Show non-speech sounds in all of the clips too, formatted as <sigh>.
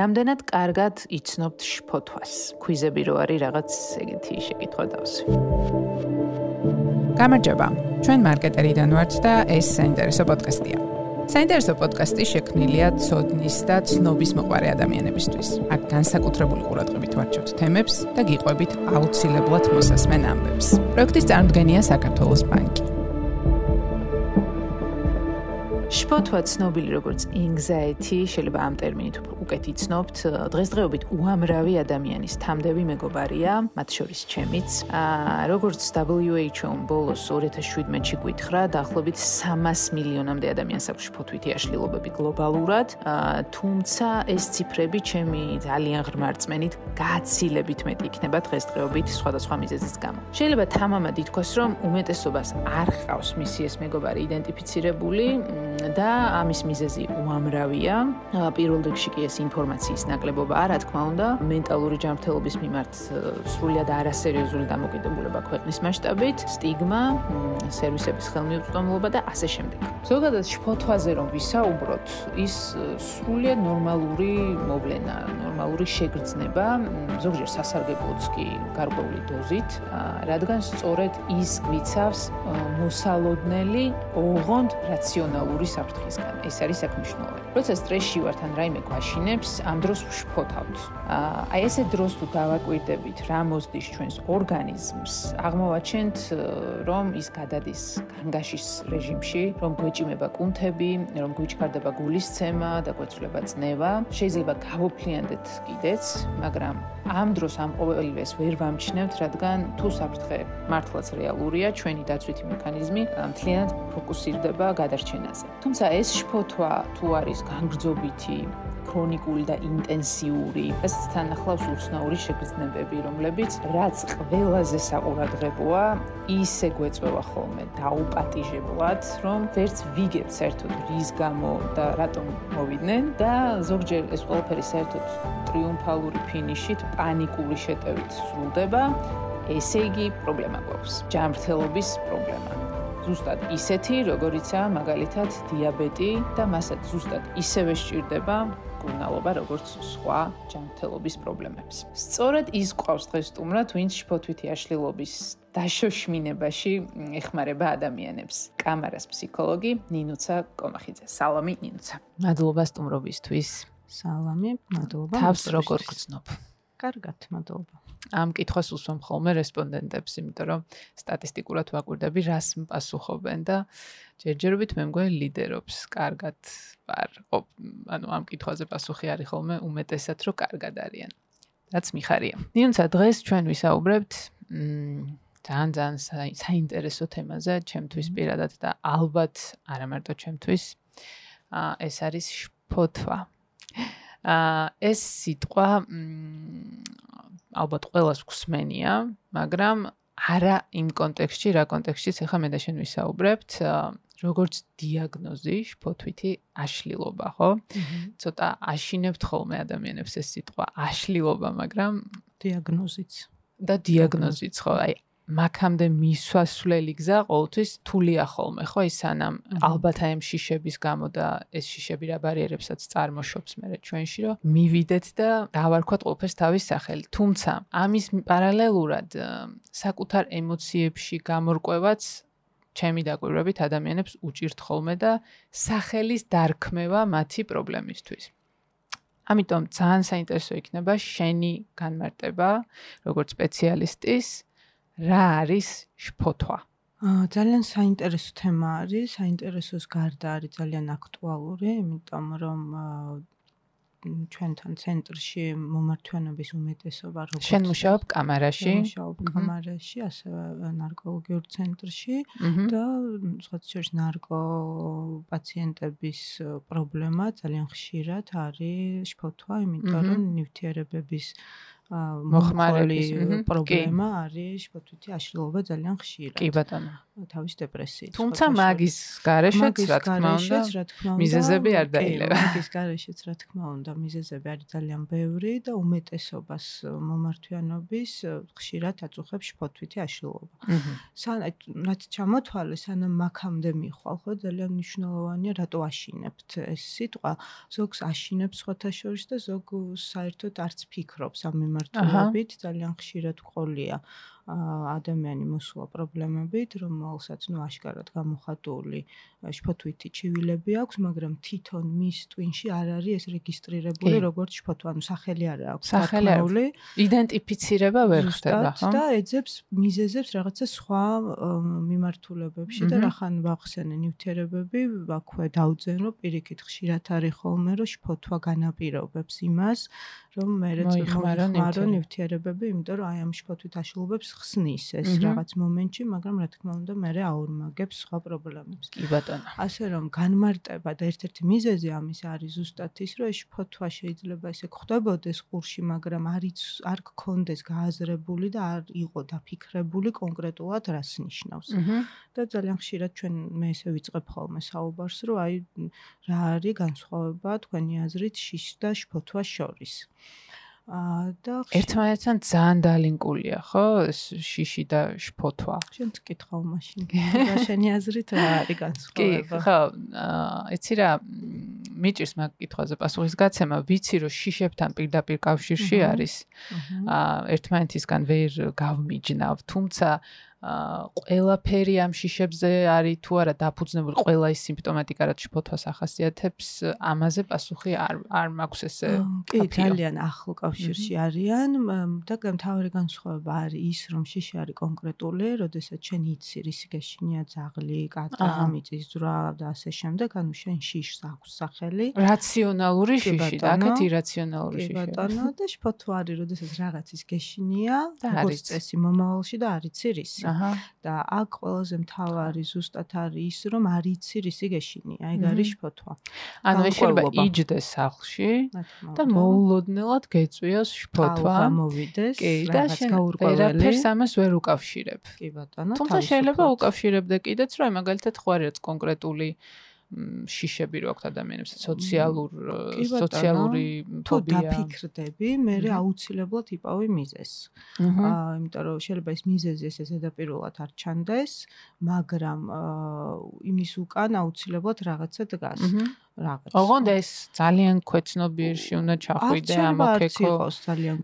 რამდენად კარგად იცნობთ შფოთვას? კვიზები რო არის რაღაც ეგეთი შეკითხვა დავსვი. გამარჯობა. ჩვენ მარკეტერიდან ვართ და ეს საინტერესო პოდკასტია. საინტერესო პოდკასტი შექმნილია ცოდნის და ცნობის მოყარე ადამიანებისთვის. აქ განსაკუთრებული ყურადღებით ვარჩევთ თემებს და გიყვებით აუცილებლად მოსასმენ ამბებს. პროექტის წარმოდგენია საქართველოს ბანკი. შფოთვა ცნობილი როგორც anxiety, შეიძლება ამ ტერმინით უკეთ იცნობთ, დღესდღეობით უამრავი ადამიანის თამდები მეგობარია, მათ შორის ჩემიც. აა როგორც WHO ბოლოს 2017-ში გვითხრა, დაახლოებით 300 მილიონამდე ადამიანს აქვს შფოთვითი აშლილობები გლობალურად, აა თუმცა ეს ციფრები ჩემი ძალიან ღრმა რწმენით გაცილებით მეტი იქნება დღესდღეობით სხვადასხვა მიზეზის გამო. შეიძლება თამამად ითქვას, რომ უმეტესობას არ ხავს მისი ეს მეგობარი იდენტიფიცირებული, და ამის მიზეზი უამრავია. პირველ რიგში კი ეს ინფორმაციის ნაკლებობაა, რა თქმა უნდა, მენტალური ჯანმრთელობის მიმართ სრულიად არასერიოზული დამოკიდებულება ქვეყნის მასშტაბით, სტიგმა, სერვისების ხელმიუწვდომობა და ასე შემდეგ. ზოგადად შფოთვაზე რომ ვისაუბროთ, ის სრულიად ნორმალური მოვლენა, ნორმალური შეგრძნება, ზოგჯერ სასარგებლოც კი გარკვეული დოზით, რადგან სწორედ ის გვიცავს მოსალოდნელი, ოღონდ რაციონალური საფრთხისგან. ეს არის საქმეშნოვანი. როცა სტრესში ვართ ან რაიმე გვაშინებს, ამ დროს ვშფოთავთ. აი ესე დროს თუ დავაკვირდებით რა მოსდის ჩვენს ორგანიზმს, აღმოვაჩენთ რომ ის გადადის განგაშის რეჟიმში, რომ გვეჭიმება კუნთები, რომ გვიჩქარდება გულისცემა და გვეცვლება წნევა. შეიძლება გავოფლიანდეთ კიდეც, მაგრამ ამ დროს ამ ყოველივეს ვერ ვამჩნევთ, რადგან თუ საფრთხე მართლაც რეალურია, ჩვენი დაცვითი მექანიზმი მთლიანად ფოკუსირდება გადარჩენაზე. თუმცა ეს შფოთვა თუ არის განგრძობითი ქრონიკული და ინტენსიური, ეს თან ახლავს უცნაური შეგრძნებები, რომლებიც რაც ყველაზე საყურადღებოა, ისე გვეწევა ხოლმე დაუპატიჟებლად, რომ ვერც ვიგებ საერთოდ რის გამო და რატომ მოვიდნენ და ზოგჯერ ეს ყველაფერი საერთოდ ტრიუმფალური ფინიშით პანიკური შეტევით სრულდება. ესე იგი, პრობლემა გვაქვს. ჯანმრთელობის პრობლემა. ზუსტად ისეთი, როგორიცაა მაგალითად დიაბეტი და მასაც ზუსტად ისევე სჭირდება გუნალობა, როგორც სხვა ჯანმრთელობის პრობლემებს. სწორედ ის ყავს დღეს სტუმრად, ვინც შფოთვითი აშლილობის დაშოშმინებაში ეხმარება ადამიანებს. კამარას ფსიქოლოგი ნინუცა კომახიძე. სალამი ნინუცა. მადლობა სტუმრობისთვის. სალამი, მადლობა. თავს როგორ გწნობ? კარგად, მადლობა. ამ კითხვას უსვამ ხოლმე რესპონდენტებს, იმიტომ რომ სტატისტიკურად ვაკვირდები, რას პასუხობენ და ჯერჯერობით მე მგონი ლიდერობს კარგად ვარ. ანუ ამ კითხვაზე პასუხი არის ხოლმე უმეტესად, რომ კარგად არიან. რაც მიხარია. ნიუნცა დღეს ჩვენ ვისაუბრებთ მ ძალიან ძალიან საინტერესო თემაზე, ჩემთვის პირადად და ალბათ არა მარტო ჩემთვის. აა ეს არის შფოთვა. აა ეს სიტყვა ალბათ ყოველას გვსმენია, მაგრამ არა იმ კონტექსტში, რა კონტექსტშიც ახლა მე და შენ ვისაუბრებთ, როგორც დიაგნოზი, შფოთვითი აშლილობა, ხო? ცოტა აშინებთ ხოლმე ადამიანებს ეს სიტყვა აშლილობა, მაგრამ დიაგნოზიც და დიაგნოზიც, ხო? აი მაქამდე მისვასვლელი გზა ყოველთვის თულია ხოლმე, ხო? ის სანამ ალბათ აი ამ შიშების გამო და ეს შიშები რა ბარიერებსაც წარმოშობს მე ჩვენში, რომ მივიდეთ და დავარქვათ ყოველთვის თავის სახელი. თუმცა ამის პარალელურად საკუთარ ემოციებში გამორკვევაც ჩემი დაკვირვებით ადამიანებს უჭირთ ხოლმე და სახელის დარქმევა მათი პრობლემისთვის. ამიტომ ძალიან საინტერესო იქნება შენი განმარტება როგორც სპეციალისტის რა არის შფოთვა? აა ძალიან საინტერესო თემა არის, საინტერესოს გარდა არის ძალიან აქტუალური, იმიტომ რომ ჩვენთან ცენტრში მომართვენობის უმეტესობა როგორც შენ მუშაობ კამარაში, მუშაობ კამარაში, ასევე ნარკოლოგიურ ცენტრში და სხვა შორის ნარკო პაციენტების პრობლემა ძალიან ხშირად არის შფოთვა, იმიტომ რომ ნივთიერებების მოხმარების პრობლემა არის შფოთვითი აშლილობა ძალიან ხშირად. კი ბატონო. თავის დეპრესიით. თუმცა მაგის გარეშეც რა თქმა უნდა, მიზეზები არ დაილევა. მაგის გარეშეც რა თქმა უნდა, მიზეზები არის ძალიან ბევრი და უმეტესობას მომართვიანობის ხშირად აწუხებს შფოთვითი აშლილობა. სანამ რაც ჩამოთვალე, სანამ მაქამდე მიხვალ, ხო ძალიან მნიშვნელოვანია რატო აშინებთ ეს სიტყვა. ზოგს აშინებს სხვათა შორის და ზოგ საერთოდ არც ფიქრობს ამ მიმართულებით ძალიან ხშირად ყოლია ადამიანი მოსულა პრობლემებით, რომელსაც ნუ აშკარად გამოხატული შფოთვითი ჩივილები აქვს, მაგრამ თვითონ მის ტვინში არ არის ეს რეგისტრირებული როგორც შფოთვა, ანუ სახელი არ აქვს. სახელი იდენტიფიცირება ვერ ხდება, ხო? და ეძებს მიზეზებს რაღაცა სხვა მიმართულებებში და რახან ვახსენე ნივთიერებები, აქვე დაუძენ რომ პირიქით ხშირად არის ხოლმე რომ შფოთვა განაპირობებს იმას, რომ მე მოიხმარო ნივთიერებები, იმიტომ რომ აი ამ შფოთვით ხსნის ეს რაღაც მომენტში, მაგრამ რა თქმა უნდა, მე აორმაგებს სხვა პრობლემებს. კი ბატონო. ასე რომ განმარტება და ერთ-ერთი მიზეზი ამის არის ზუსტად ის, რომ ეს ფოთვა შეიძლება ესე გხვდებოდეს ყურში, მაგრამ არიც არ გქონდეს გააზრებული და არ იყო დაფიქრებული კონკრეტულად რას ნიშნავს. და ძალიან ხშირად ჩვენ მე ესე ვიწყებ ხოლმე საუბარს, რომ აი რა არის განსხვავება თქვენი აზრით შიშ და შფოთვა შორის. და ერთმანეთთან ძალიან დალინკულია, ხო? შიში და შფოთვა. შენ თქვითხავ მაშინ. და შენი აზრით რა არის განსხვავება? კი, ხო, აა, იცი რა, მიჭირს მაგ კითხვაზე პასუხის გაცემა, ვიცი რომ შიშებთან პირდაპირ კავშირში არის. აა, ერთმანეთისგან ვერ გავმიჯნავ, თუმცა ყველაფერი ამ შიშებზე არის თუ არა დაფუძნებული ყველა ის სიმპტომატიკა რაც შფოთვას ახასიათებს ამაზე პასუხი არ არ მაქვს ესე კი ძალიან ახლო კავშირში არიან და გამთავარი განსხვავება არის ის რომ შიში არის კონკრეტული როდესაც შენ იცი რის გეშინია ძაღლი კატა მიწისძვრა და ასე შემდეგ ანუ შენ შიშს აქვს სახელი. რაციონალური შიში და აქეთ ირაციონალური შიში ბატონო და შფოთვა არის როდესაც რაღაცის გეშინია როგორც წესი მომავალში და არიცი რისი და აქ ყველაზე მთავარი ზუსტად არის ის რომ არ იცი რისი გეშინია ეგ არის შფოთვა. ანუ შეიძლება იჯდეს სახლში და მოულოდნელად გეწვიოს შფოთვა. გამოვიდეს და შენ ვერაფერს ამას ვერ უკავშირებ. კი ბატონო თუმცა შეიძლება უკავშირებდე კიდეც რომ მაგალითად ხო არის კონკრეტული შიშები რო აქვს ადამიანებს სოციალურ სოციალური თუ დაფიქრდები მე აუცილებლად იპოვი მიზეს. აა იმიტომ რომ შეიძლება ეს მიზეზი ესე ზედაპირულად არ ჩანდეს მაგრამ იმის უკან აუცილებლად რაღაცა დგას რაღაც. ოღონდ ეს ძალიან ქვეცნობიერში უნდა ჩახვიდე ამოქეკო. არ იყოს ძალიან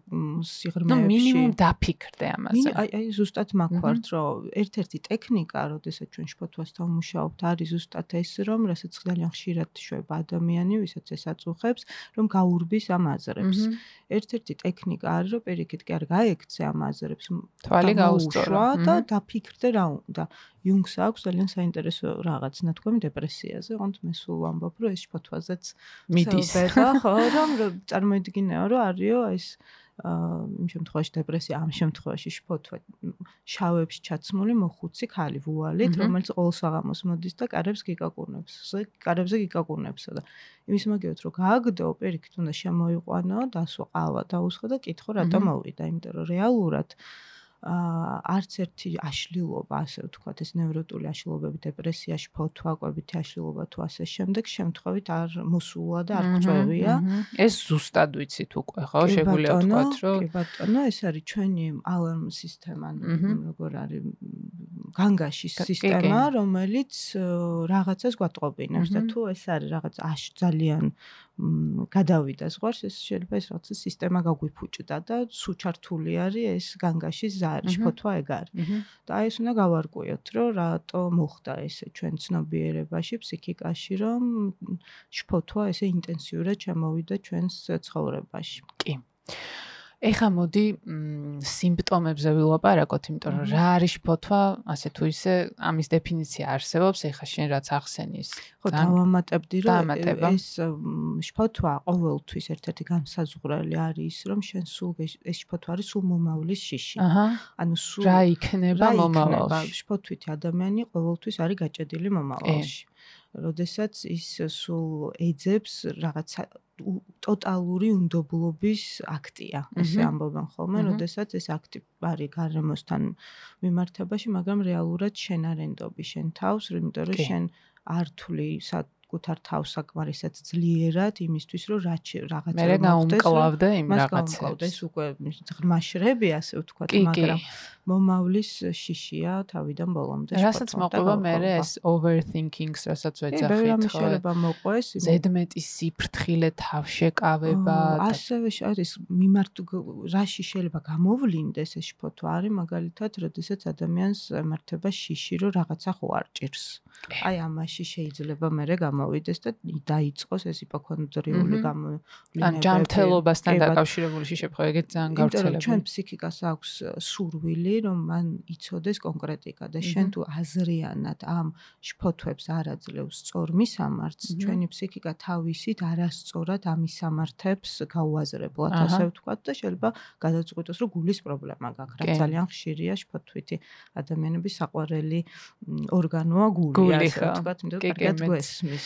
სიღრმეებში. ნუ მინიმუმ დაფიქრდე ამაზე. აი აი ზუსტად მაქვართ რომ ერთ-ერთი ტექნიკა, როდესაც ჩვენ შფოთვასთან მუშაობთ, არის ზუსტად ეს რომ რასაც ძალიან ხშირად შვება ადამიანი, ვისაც ეს აწუხებს, რომ გაურბის ამ აზრებს. ერთ-ერთი ტექნიკა არის რომ პირიქით კი არ გაექცე ამ აზრებს. თვალი გაუსწორა და დაფიქრდე რა უნდა. იუნგს აქვს ძალიან საინტერესო რაღაც ნათქვამი დეპრესიაზე, ოღონდ მე სულ ვამბობ, რომ ეს შფოთვაზეც მიდის. ხო, რომ წარმოიდგინეო, რომ არისო ეს აა იმ შემთხვევაში დეპრესია, ამ შემთხვევაში შფოთვა შავებში ჩაცმული მოხუცი ქალი ვუალით, რომელიც ყოველ საღამოს მოდის და კარებს გიკაკურნებს. კარებზე გიკაკურნებსა და იმის მაგიოთ რომ გააგდო, პირიქით უნდა შემოიყვანო, დასვა ყავა დაუსხო და კითხო რატომ მოვიდა, იმიტომ რომ რეალურად არც ერთი აშლილობა, ასე ვთქვათ, ეს ნევროტული აშლილობები, დეპრესიაში, ფოთვაკვებითი აშლილობა თუ ასე შემდეგ, შემთხვევით არ მოსულა და არ წვევია. ეს ზუსტად ვიცით უკვე, ხო? შეგვიძლია ვთქვათ, რომ კი ბატონო, ეს არის ჩვენი ალარმ სისტემა, როგორ არის განგაშის სისტემა, რომელიც რაღაცას გვატყობინებს და თუ ეს არის რაღაც აშ ძალიან გადავიდა ზღვარს, ეს შეიძლება ეს რაღაცა სისტემა გაგვიფუჭდა და სუჩართული არის ეს განგაშის ზარი, შფოთვა ეგ არის. და აი ეს უნდა გავარკვიოთ, რომ რატო მოხდა ესე ჩვენ ცნობიერებაში, ფსიქიკაში, რომ შფოთვა ესე ინტენსიურად ჩამოვიდა ჩვენს ცხოვრებაში. კი. ეხა მოდი სიმპტომებზე ვილაპარაკოთ, იმიტომ რომ რა არის შფოთვა, ასე თუ ისე ამის დეფინიცია არსებობს, ეხა შენ რაც ახსენის. ხო, დავამატებდი, რომ ეს შფოთვა ყოველთვის ერთ-ერთი განსაზღვრელი არის, რომ შენ სულ ეს შფოთვა არის სულ მომავლის შიში. აჰა. ანუ სულ რა იქნება მომავალში? შფოთვითი ადამიანი ყოველთვის არის გაჭედილი მომავალში. როდესაც ის სულ ეძებს რაღაცა ტოტალური უნდობლობის აქტია. ესე ამბობენ ხოლმე, როდესაც ეს აქტი არის გარემოსთან მიმართებაში, მაგრამ რეალურად შენ არენდობი შენ თავს, იმიტომ რომ შენ არ თვლი კუთარ თავს საკმარისად ძლიერად იმისთვის რომ რაღაცა მე გაუმკლავდა იმ რაღაცებს. ეს უკვე ღრმაშრები ასე ვთქვათ მაგრამ მომავლის შიშია თავიდან ბოლომდე რასაც მოყვება მე ეს overthinkings რასაც ვეძახით ხო მე მოყვეს ზედმეტი სიფრთხილე თავშეკავება ასევე არის მიმართ რაში შეიძლება გამოვლინდეს ეს ფოტო არის მაგალითად როდესაც ადამიანს ემართება შიში რომ რაღაცა ხო არ ჭირს. აი ამაში შეიძლება მე გამოვიდეს და დაიწყოს ეს იპოქონდრიული გამოვლინებები. ან ჯანმრთელობასთან დაკავშირებული ხო ეგეთ ძალიან გავრცელებული. ჩვენ ფსიქიკას აქვს სურვილი, რომ მან იცოდეს კონკრეტიკა და შენ თუ აზრიანად ამ შფოთვებს არ აძლევს სწორ მისამართს, ჩვენი ფსიქიკა თავისით არასწორად ამის სამართებს გაუაზრებლად, ასე ვთქვათ და შეიძლება გადაწყვიტოს, რომ გულის პრობლემა გაქვს. რა ძალიან ხშირია შფოთვითი ადამიანების საყვარელი ორგანოა გული. გული ხო თქვათ იმიტომ რომ კარგად გვესმის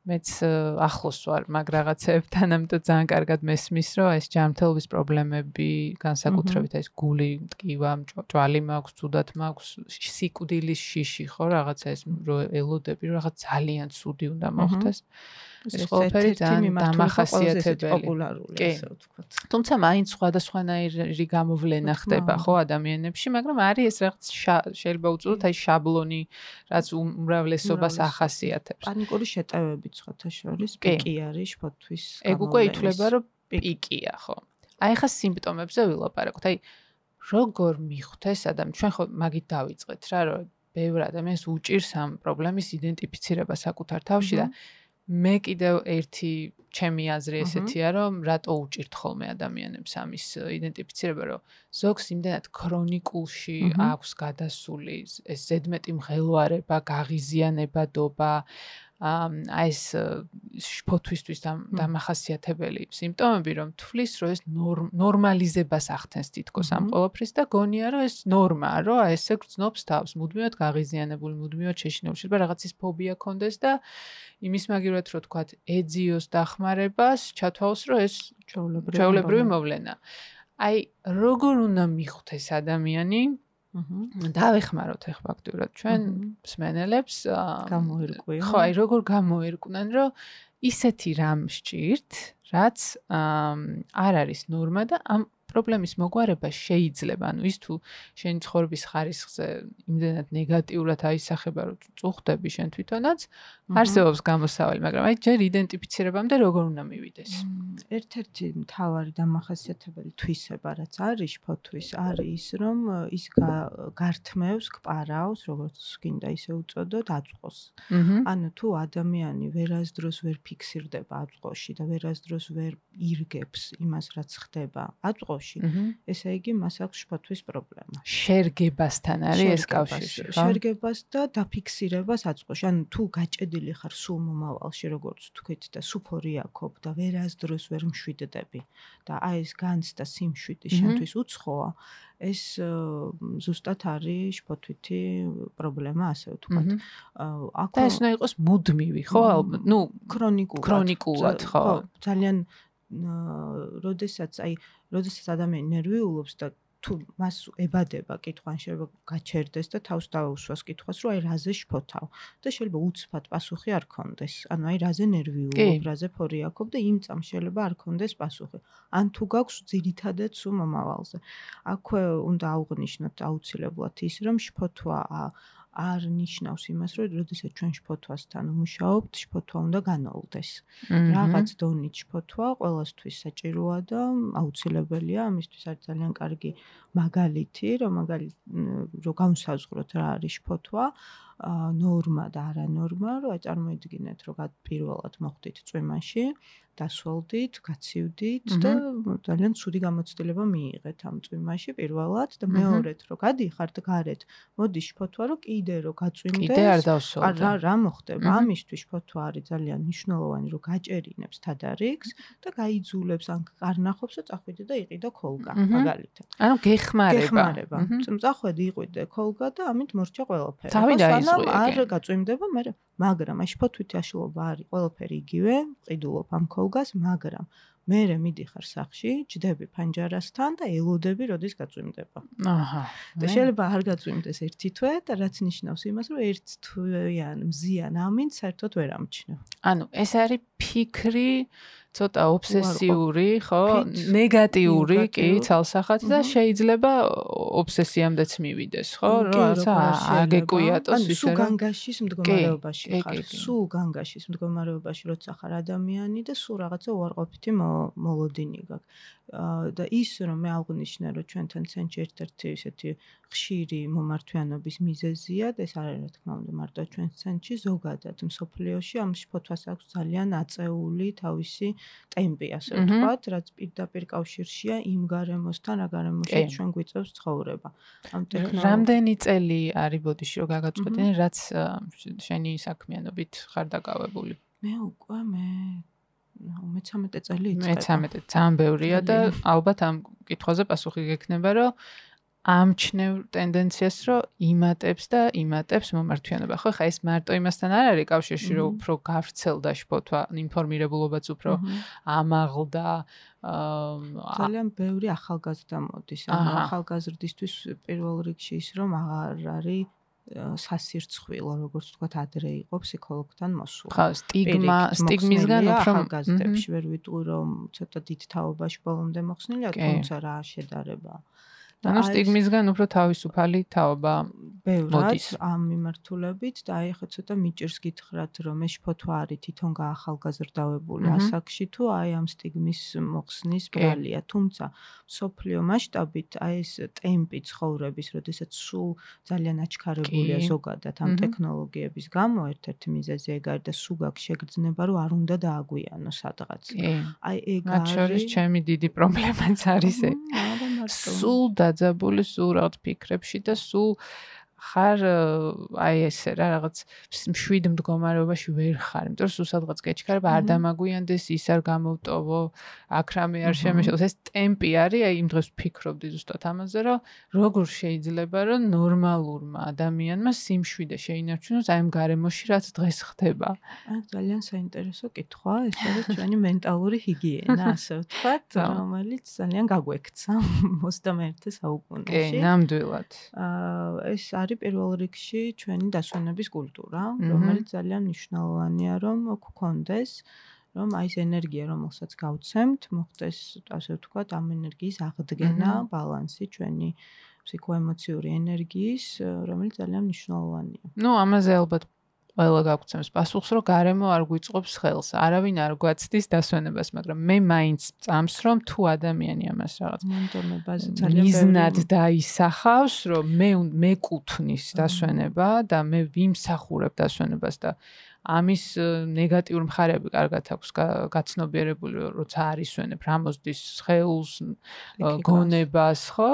მეც ახლოს ვარ მაგ რაღაცებთან ამიტომ ძალიან კარგად მესმის რომ ეს ჯანმრთელობის პრობლემები განსაკუთრებით ეს გული ტკივა ჭვალი მაქვს ცუდად მაქვს სიკვდილის შიში ხო რაღაცა ეს რო ელოდები რომ რაღაც ძალიან ცუდი უნდა მოხდეს. ეს ყველაფერი ძალიან დამახასიათებელი. პოპულარული ასე ვთქვათ. თუმცა მაინც სხვადასხვანაირი გამოვლენა ხდება ხო ადამიანებში, მაგრამ არის ეს რაღაც შეიძლება უწოდოთ აი შაბლონი, რაც უმრავლესობას. ახასიათებს. პანიკური შეტევები სხვათა შორის პიკი არის ფოთვის. ეგ უკვე ითვლება რომ პიკია ხო. აი ხა სიმპტომებზე ვილაპარაკოთ. აი როგორ მიხვდეს ადამიანი ჩვენ ხო მაგით დავიწყეთ რა რომ ბევრ ადამიანს უჭირს ამ პრობლემის იდენტიფიცირება საკუთარ თავში და მე კიდევ ერთი ჩემი აზრი ესეთია, რომ რატო უჭირთ ხოლმე ადამიანებს ამის იდენტიფიცირება, რომ ზოგს იმდენად ქრონიკულში აქვს გადასული ეს ზედმეტი მღელვარება, გაღიზიანება, დობა, აი ეს შფოთვისთვის დამახასიათებელი სიმპტომები რომ თვლის რომ ეს ნორმალიზებას ახდენს თითქოს ამ ყოველფრის და გონია რომ ეს ნორმაა რომ აი ესე გრძნობს თავს მუდმივად გაღიზიანებული მუდმივად შეშინებული შეიძლება რაღაცის ფობია კონდეს და იმის მაგივრად რომ თქვა ეძიოს დახმარებას ჩათვალოს რომ ეს ჩაულებრივი მოვლენა. აი როგორ უნდა მიხვდეს ადამიანი. დავეხმაროთ ახ ფაქტურად. ჩვენ მსმენელებს გამოერკვია. ხო, აი როგორ გამოერკვნენ, რომ ისეთი რამ სჭირთ, რაც არ არის ნორმა და ამ პრობლემის მოგვარება შეიძლება, ანუ ის თუ შენ ცხოვრების ხარისხზე იმდენად ნეგატიურად აისახება, რომ წუხდები შენ თვითონაც, არსებობს გამოსავალი, მაგრამ აი ჯერ იდენტიფიცირებამდე როგორ უნდა მივიდეს? ერთ-ერთი მთავარი დამახასიათებელი თვისება, რაც არის ფოთვის, არის რომ ის გართმევს, კპარავს, როგორც გინდა ისე უწოდოთ, აწყოს. ანუ თუ ადამიანი ვერასდროს ვერ ფიქსირდება აწყოში და ვერასდროს ვერ ირგებს იმას, რაც ხდება აწყოში, ბავშვი. ესე იგი, მას აქვს შფოთვის პრობლემა. შერგებასთან არის ეს კავშირი, ხო? შერგებას და დაფიქსირებას აწყოში. ანუ თუ გაჭედილი ხარ სულ მომავალში, როგორც თქვით და სუფორი აქობ და ვერასდროს ვერ მშვიდდები და აი ეს განცდა სიმშვიდი შენთვის უცხოა, ეს ზუსტად არის შფოთვითი პრობლემა, ასე ვთქვათ. აქ და ეს უნდა იყოს მუდმივი, ხო? ნუ ქრონიკულად. ქრონიკულად, ხო? ძალიან როდესაც აი როდესაც ადამიანი ნერვიულობს და თუ მას ებადება კითხვა, შეიძლება გაჩერდეს და თავს დაუსვას კითხვას, რომ აი რაზე შფოთავ და შეიძლება უცბად პასუხი არ კონდეს. ანუ აი რაზე ნერვიულობ, რაზე ფორი აქვს და იმ წამ შეიძლება არ კონდეს პასუხი. ან თუ გაქვს ძირითადად სულ მომავალზე. აქვე უნდა აღვნიშნოთ აუცილებლად ის, რომ შფოთვა არ ნიშნავს იმას, რომ როდესაც ჩვენ შფოთვასთან მუშაობთ, შფოთვა უნდა განაულდეს. რაღაც დონით შფოთვა ყოველთვის საჭიროა და აუცილებელია, ამისთვის არის ძალიან კარგი მაგალითი, რომ მაგალითი რომ განსაზღვროთ რა არის შფოთვა, ნორმა და არანორმა, რომ აი წარმოიდგინეთ, რომ პირველად მოხდით წვიმაში, დასვოლდით, გაცივდით და ძალიან ცუდი გამოცდილება მიიღეთ ამ წვიმაში პირველად და მეორედ რომ გადიხართ გარეთ, მოდი შფოთვა რომ კიდე რომ გაწვიმდეს. კიდე არ დავსვოლდე. რა რა მოხდება? ამისთვის შფოთვა არის ძალიან მნიშვნელოვანი რომ გაჭერინებს თადარიგს და გაიძულებს ან კარნახობს და წახვიდე და იყიდო ქოლგა მაგალითად. ანუ გეხმარება. გეხმარება. წახვედი იყიდე ქოლგა და ამით მორჩა ყველაფერი. თავი მაგრამ არ გაწვიმდება მე მაგრამ აი შფოთვითი აშლობა არის ყველაფერი იგივე ყიდულობ ამ ქოლგას მაგრამ მე მიდიხარ სახში, ჯდები ფანჯარასთან და ელოდები, როდის გაწვიმდება. აჰა. და შეიძლება არ გაწვიმდეს ერთი თვე და რაც ნიშნავს იმას, რომ ერთ თვეიან მზიან ამინდ საერთოდ ვერ ამჩნევ. ანუ ეს არის ფიქრი ცოტა ობსესიური, ხო? ნეგატიური, კი, ცალსახად და შეიძლება ობსესიამდეც მივიდეს, ხო? როცა აგეკუიატოს ისე სულ განგაშის მდგომარეობაში ხარ, სულ განგაშის მდგომარეობაში როცა ხარ ადამიანი და სულ რაღაცა უარყოფითი მოლოდინი გაქვს. და ის რომ მე აღნიშნე რომ ჩვენთან ცენტრი ერთ-ერთი ისეთი ხშირი მომართვიანობის მიზეზია და ეს არ არის რა თქმა უნდა მარტო ჩვენ ცენტრი ზოგადად მსოფლიოში ამ შფოთვას აქვს ძალიან აწეული თავისი ტემპი ასე ვთქვათ რაც პირდაპირ კავშირშია იმ გარემოსთან რა გარემოში ჩვენ გვიწევს ცხოვრება. ამ ტექნოლოგია რამდენი წელი არის ბოდიში რომ გაგაწყვეტინე რაც შენი საქმიანობით ხარ დაკავებული? მე უკვე მე მე-13 წელი იწყება. მე-13 ძალიან ბევრია და ალბათ ამ კითხვაზე პასუხი გექნება, რომ ამჩნევ ტენდენციას, რომ იმატებს და იმატებს მომართვიანობა. ხო, ხა ეს მარტო იმასთან არ არის კავშირში, რომ უფრო გავრცელდა შფოთვა, ინფორმირებულობაც უფრო ამაღლდა. ძალიან ბევრი ახალგაზრდა მოდის. ანუ ახალგაზრდისთვის პირველ რიგში ის რომ აღარ არის სასირცხვილო, როგორც ვთქვათ, ადრე იყო ფსიქოლოგთან მოსვლა. ხა, სტიგმა, სტიგმისგან უფრო გაზდებში ვერ ვიტყვი, რომ ცოტა დიდ თაობაში ბოლომდე მოხსნილია, თუმცა რა შედარება. ანუ სტიგმისგან უფრო თავისუფალი თაობა ბევრად ამ მიმართულებით და აი ხა ცოტა მიჭირს გითხრათ რომ ეს შფოთვა არის თვითონ გაახალგაზრდავებული ასაკში თუ აი ამ სტიგმის მოხსნის ბრალია. თუმცა სოფლიო მასშტაბით აი ეს ტემპი ცხოვრების როდესაც სულ ძალიან აჩქარებულია ზოგადად ამ ტექნოლოგიების გამო ერთ-ერთი მიზეზი ეგ არის და სულ გაქვს შეგრძნება რომ არ უნდა დააგვიანო სადღაც. აი ეგ არის მათ შორის ჩემი დიდი პრობლემაც არის ეგ სულ და დაძაბული სულ რაღაც ფიქრებში და სულ ხარ აი ესე რა რაღაც მშვიდ მდგომარეობაში ვერ ხარ, იმიტომ რომ სულ სადღაც გეჩქარება არ დამაგვიანდეს, ის არ გამოვტოვო, აქ რამე არ შემეშალოს. ეს ტემპი არის, აი იმ დროს ვფიქრობდი ზუსტად ამაზე, რომ როგორ შეიძლება რომ ნორმალურმა ადამიანმა სიმშვიდე შეინარჩუნოს აი ამ გარემოში, რაც დღეს ხდება. აი ძალიან საინტერესო კითხვა, ეს არის ჩვენი მენტალური ჰიგიენა, ასე ვთქვათ, <laughs> რომელიც ძალიან გაგვექცა <laughs> 21 საუკუნეში. კი, ნამდვილად. აა ეს არის არის პირველ რიგში ჩვენი დასვენების კულტურა, რომელიც ძალიან მნიშვნელოვანია, რომ გქონდეს, რომ აი ეს ენერგია, რომელსაც გავცემთ, მოხდეს, ასე ვთქვათ, ამ ენერგიის აღდგენა, ბალანსი ჩვენი ფსიქოემოციური ენერგიის, რომელიც ძალიან მნიშვნელოვანია. ნუ ამაზე ალბათ ყველა გაგვცემს პასუხს, რომ გარემო არ გვიწყობს ხელს. არავინ არ გვაცდის დასვენებას, მაგრამ მე მაინც წამს, რომ თუ ადამიანი ამას რაღაც მონდომებაზე ძალიან მიზნად დაისახავს, რომ მე მეკუთვნის დასვენება და მე ვიმსახურებ დასვენებას და ამის ნეგატიური მხარეები კარგად აქვს გაცნობიერებული, როცა არის ვენებ რამოსდის ხელს, გონებას, ხო?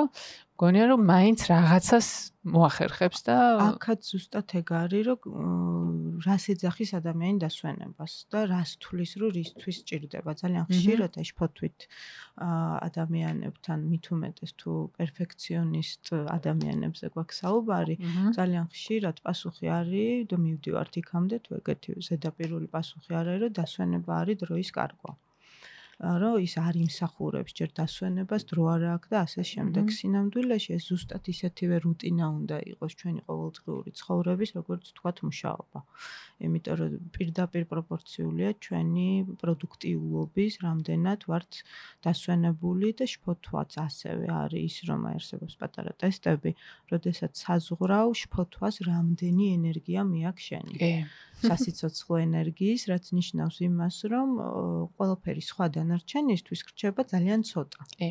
გონია რომ მაინც რაღაცას მოახერხებს და აქაც ზუსტად ეგ არის რომ რას ეძახის ადამიანი დასვენებას და რას თulis რომ რისთვის ჭირდება. ძალიან ხშირად ეს ფოთვით ადამიანებთან მით უმეტეს თუ პერფექციონისტ ადამიანებზე გვაქვს საუბარი. ძალიან ხშირად პასუხი არის და მივდივართ იქამდე თუ ეგეთი ზედაპირული პასუხი არის რომ დასვენება არის დროის კარგვა რომ ის არ იმსახურებს ჯერ დასვენებას, დრო არ აქვს და ასე შემდეგ. სინამდვილეში ეს ზუსტად ისეთივე რუტინა უნდა იყოს ჩვენი ყოველდღიური ცხოვრების, როგორც თქვათ, მუშაობა. იმიტომ რომ პირდაპირ პროპორციულია ჩვენი პროდუქტიულობის, რამდენად ვართ დასვენებული და შფოთვაც ასევე არის ის, რომ აერსებობს პატარა ტესტები, როდესაც საზღვრავ შფოთვას რამდენი ენერგია მეაქ შენი. კი. სასიცოცხლო ენერგიის, რაც ნიშნავს იმას, რომ ყველაფერი სხვა დანარჩენისთვის რჩება ძალიან ცოტა. კი.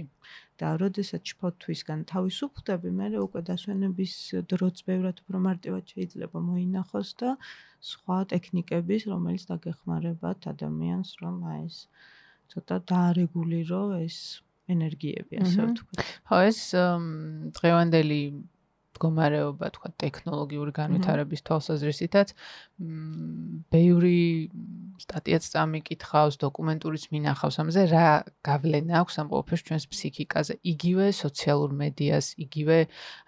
და როდესაც შფოთვისგან თავისუფლდები, მე უკვე დასვენების დროც ბევრად უფრო მარტივად შეიძლება მოინახოს და სხვა ტექნიკების, რომელიც დაგეხმარებათ ადამიანს, რომ აი ეს ცოტა დაარეგულირო ეს ენერგიები, ასე ვთქვათ. ხო, ეს დღევანდელი მდგომარეობა, თქვა ტექნოლოგიური განვითარების თვალსაზრისითაც ბევრი სტატიაც წამიკითხავს, დოკუმენტურიც მინახავს ამაზე, რა გავლენა აქვს ამ ყოველფერს ჩვენს ფსიქიკაზე, იგივე სოციალურ მედიას, იგივე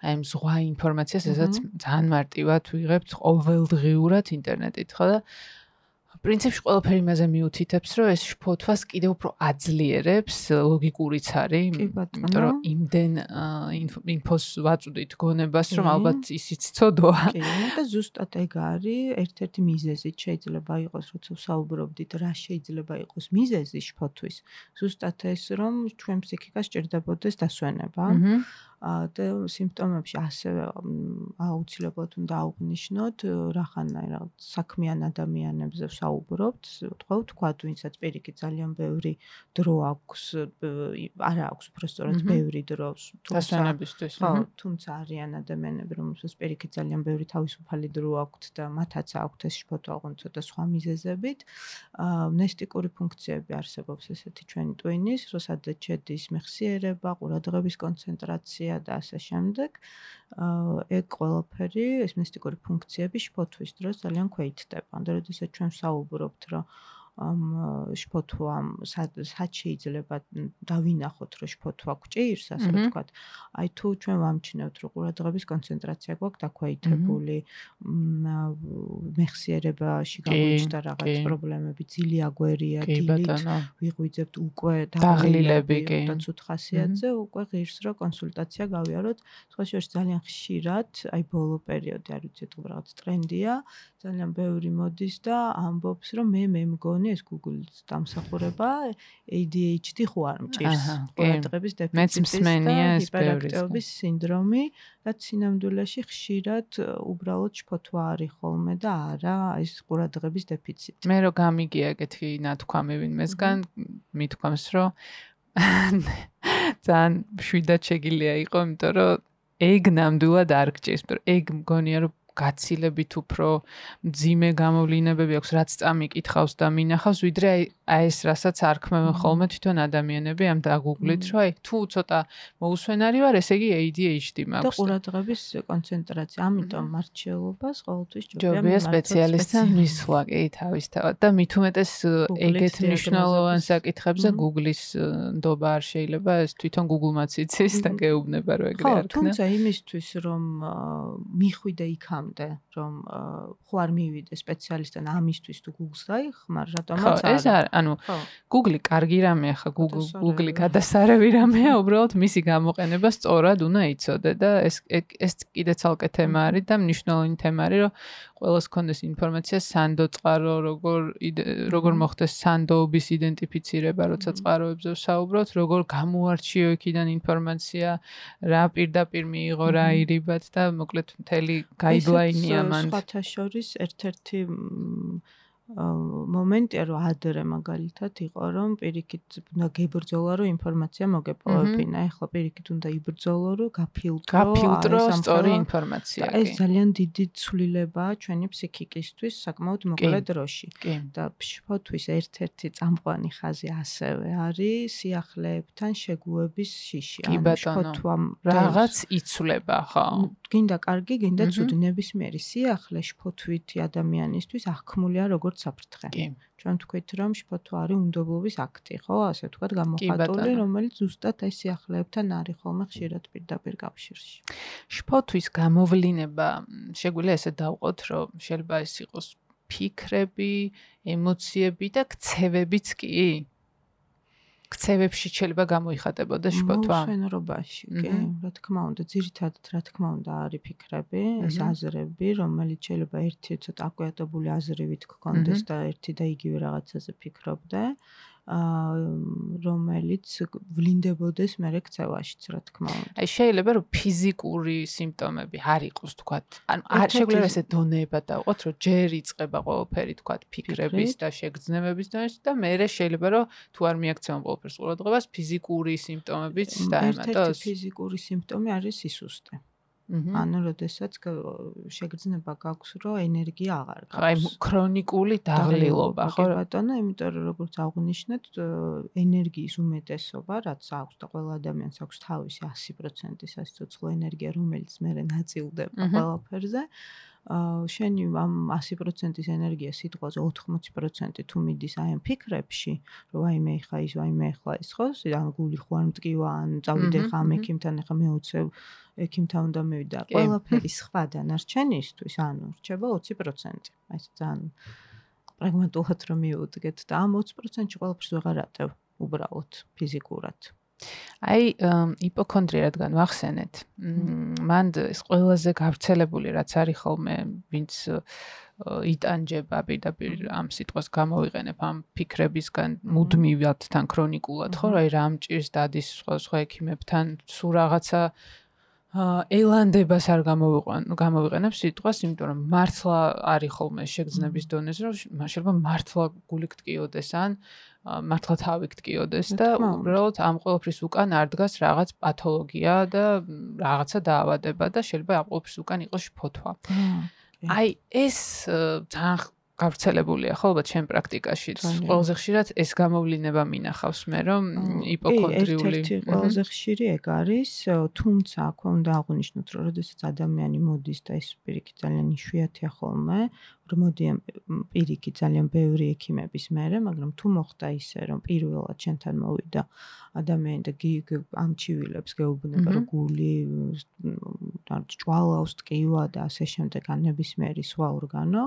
აი ამ ზღვა ინფორმაციას, ესაც ძალიან მარტივად ვიღებთ ყოველდღიურად ინტერნეტით, ხო და პრინციპში ყველაფერი იმაზე მიუთითებს, რომ ეს შფოთვას კიდევ უფრო აძლიერებს, ლოგიკურიც არის, იმიტომ რომ იმდენ ინფოს ვაწუდით გონებას, რომ ალბათ ისიც ცოდოა. კი, და ზუსტად ეგ არის, ერთ-ერთი მიზეზი შეიძლება იყოს, როცა ვსაუბრობდით, რა შეიძლება იყოს მიზეზი შფოთვის. ზუსტად ეს, რომ ჩვენ ფსიქიკას ჭირდებოდეს დასვენება. აჰა. და სიმპტომებში ასევე აუცილებლად უნდა აღვნიშნოთ რახანაირად საქმიან ადამიანებზე ვსაუბრობთ, თქვა თქვა ვინცაც პირიქით ძალიან ბევრი დრო აქვს, არა აქვს უბრალოდ ბევრი დრო დასვენებისთვის. ხო, თუმცა არიან ადამიანები, რომელსაც პირიქით ძალიან ბევრი თავისუფალი დრო აქვთ და მათაც აქვთ ეს შფოთვა ოღონდ ცოტა სხვა მიზეზებით. ნესტიკური ფუნქციები არსებობს ესეთი ჩვენი ტვინის, როდესაც შედის მეხსიერება, ყურადღების კონცენტრაცია ფუნქცია და ასე შემდეგ. ეგ ყველაფერი ეს მისტიკური ფუნქციები შფოთვის დროს ძალიან ქვეითდება. ანუ როდესაც ჩვენ საუბრობთ, რომ ამ შფოთვამ სად შეიძლება დავინახოთ რომ შფოთვა გჭირს ასე ვთქვათ. აი თუ ჩვენ ვამჩნევთ რომ ყურადღების კონცენტრაცია გვაქვს დაქვეითებული მეხსიერებაში გამოიჩნდა რაღაც პრობლემები ძილი აგვერია დილით ვიღვიძებთ უკვე დაღლილები კი. და ცუდ ხასიათზე უკვე ღირს რომ კონსულტაცია გავიაროთ. სხვა შორის ძალიან ხშირად აი ბოლო პერიოდი არ ვიცი თუ რაღაც ტრენდია ძალიან ბევრი მოდის და ამბობს რომ მე მე მგონი ეს Google-ის დამსახურება ADHD ხო არ მჭირს ყურადღების დეფიციტის და ჰიპერაქტიობის სინდრომი და სინამდვილეში ხშირად უბრალოდ შფოთვა არის ხოლმე და არა ეს ყურადღების დეფიციტი. მე რო გამიგია ეგეთი ნათქვამი ვინმესგან მithქვამს რომ <laughs> ძალიან შვიდად შეგილია იყო იმიტომ რომ ეგ ნამდვილად არ გჭირს, მაგრამ ეგ მგონია რომ გაცილებით უფრო ძიმე გამოვლინებები აქვს, რაც წამიკითხავს და მინახავს, ვიდრე აი ეს რასაც არქმევენ ხოლმე თვითონ ადამიანები ამ დაგუგლით, რომ აი თუ ცოტა მოусვენარი ვარ, ესე იგი ADHD მაქვს. და ყურადღების კონცენტრაცია, ამიტომ მარჩელობას ყოველთვის ჯობია სპეციალისტთან მისვლა, კი, თავისთავად და მით უმეტეს ეგეთ მნიშვნელოვან საკითხებზე Google-ის ნდობა არ შეიძლება, ეს თვითონ Google-მაც იცის და გეუბნება რომ ეგრე არ ქნა. ხო, თუმცა იმისთვის რომ მიხვიდე იქამ მანამდე რომ ხო არ მივიდე სპეციალისტთან ამისთვის თუ Google-ს დაიხმარ რატომაც არა. ეს არ ანუ Google-ი კარგი რამეა ხა Google Google-ი გადასარევი რამეა უბრალოდ მისი გამოყენება სწორად უნდა იცოდე და ეს ეს კიდე ცალკე თემა არის და მნიშვნელოვანი თემა არის რომ ყველას კონდეს ინფორმაცია სანდო წყარო როგორ როგორ მოხდეს სანდოობის იდენტიფიცირება როცა წყაროებზე ვსაუბრობთ როგორ გამოარჩიო იქიდან ინფორმაცია რა პირდაპირ მიიღო რა ირიბად და მოკლედ მთელი გაიდლაინია მან სხვათა შორის ერთ-ერთი მომენტია რომ ადრე მაგალითად იყო რომ პირიქით უნდა გებრძოლა რომ ინფორმაცია მოგეპოვებინა. ეხლა პირიქით უნდა იბრძოლო რომ გაფილტრო გაფილტრო სწორი ინფორმაცია ეს ძალიან დიდი ცვლილებაა ჩვენი ფსიქიკისთვის საკმაოდ მოკლე დროში და ფშფოთვის ერთ-ერთი წამყვანი ხაზი ასევე არის სიახლეებთან შეგუების შიში. ან ფშფოთვამ რაღაც იცვლება ხო. გინდა კარგი გინდა ცუდი ნებისმიერი სიახლე შფოთვითი ადამიანისთვის აღქმულია როგორც საფრთხე. კი. ჩვენ თქვით რომ შფოთვა არის უნდობლობის აქტი, ხო, ასე ვთქვათ, გამოხატული, რომელიც ზუსტად ეს სიახლეებთან არის ხოლმე ხშირად პირდაპირ კავშირში. შფოთვის გამოვლინება შეგვიძლია ესე დავყოთ, რომ შეიძლება ეს იყოს ფიქრები, ემოციები და ქცევებიც კი? ქცევებში შეიძლება გამოიხატებოდეს შფოთვა. მოსვენრობაში, კი, რა თქმა უნდა, ძირითადად რა თქმა უნდა არის ფიქრები, ეს აზრები, რომელიც შეიძლება ერთი ცოტა აკვიატებული აზრივით გქონდეს და ერთი და იგივე რაღაცაზე ფიქრობდე. რომელიც ვლინდებოდეს მერე ქცევაშიც რა თქმა უნდა. აი შეიძლება რომ ფიზიკური სიმპტომები არ იყოს თქვა. ანუ შეგვიძლია ესე დონეება დავყოთ რომ ჯერ იწება ყველაფერი თქვა ფიქრების და შეგრძნებების დონეში და მერე შეიძლება რომ თუ არ მიაქცევან ყველაფერს ყურადღებას ფიზიკური სიმპტომებიც დაემატოს. ერთ-ერთი ფიზიკური სიმპტომი არის სისუსტე. ანუ როდესაც შეგრძნება გაქვს, რომ ენერგია აღარ გაქვს. აი ქრონიკული დაღლილობა, ხო? ბატონო, იმიტომ რომ როგორც აღვნიშნეთ, ენერგიის უმეტესობა, რაც აქვს და ყველა ადამიანს აქვს თავისი 100% სასიცოცხლო ენერგია, რომელიც მერე ნაწილდება ყველაფერზე. შენი ამ 100%-ის ენერგია სიტყვაზე 80% თუ მიდის აი ამ ფიქრებში, რომ აი მე ხა ის, აი მე ხა ის, ხო? ან გული ხო არ მткиვა, ან წავიდე ხა ამ ექიმთან, ხა მეოცევ ექიმთან უნდა მივიდა. ყველაფერი სხვა დანარჩენისთვის, ანუ რჩება 20%. აი ძალიან პრაგმატულად რომ მივუდგეთ და ამ 20%-ში ყველაფერს ვეღარ ატევ უბრალოდ ფიზიკურად. აი იპოქონდრია რადგან ვახსენეთ. მან ეს ყველაზე გავრცელებული რაც არის ხოლმე ვინც იტანჯება პირდაპირ ამ სიტყვას გამოვიყენებ ამ ფიქრებისგან მუდმივად თან ქრონიკულად ხო? აი რამ ჭირს დადის სხვა სხვა ექიმებთან სულ რაღაცა ელანდებას არ გამოვიყვან გამოვიყენებ სიტყვას იმიტომ რომ მართლა არის ხოლმე შეგრძნების დონეზე რომ შეიძლება მართლა გული გტკიოდეს ან მართლა თავი გტკიოდეს და უბრალოდ ამ ყოველფრის უკან არ დგას რაღაც პათოლოგია და რაღაცა დაავადება და შეიძლება ამ ყოველფრის უკან იყოს შფოთვა. აი ეს ძალიან გავრცელებულია ხო ალბათ ჩემ პრაქტიკაში. ყველაზე ხშირად ეს გამოვლინება მინახავს მე რომ იპოქონდრიული ერთ-ერთი ყველაზე ხშირი ეგ არის თუმცა აქვე უნდა აღვნიშნოთ რომ შესაძაც ადამიანი მოდის და ეს პირიქით ძალიან იშვიათია ხოლმე მოდიან პირიქით ძალიან ბევრი ექიმების მერე მაგრამ თუ მოხდა ისე რომ პირველად ჩვენთან მოვიდა ადამიანი და ამჩივილებს გეუბნება რომ გული და ჭვალავს ტკივა და ასე შემდეგ ან ნებისმიერი სხვა ორგანო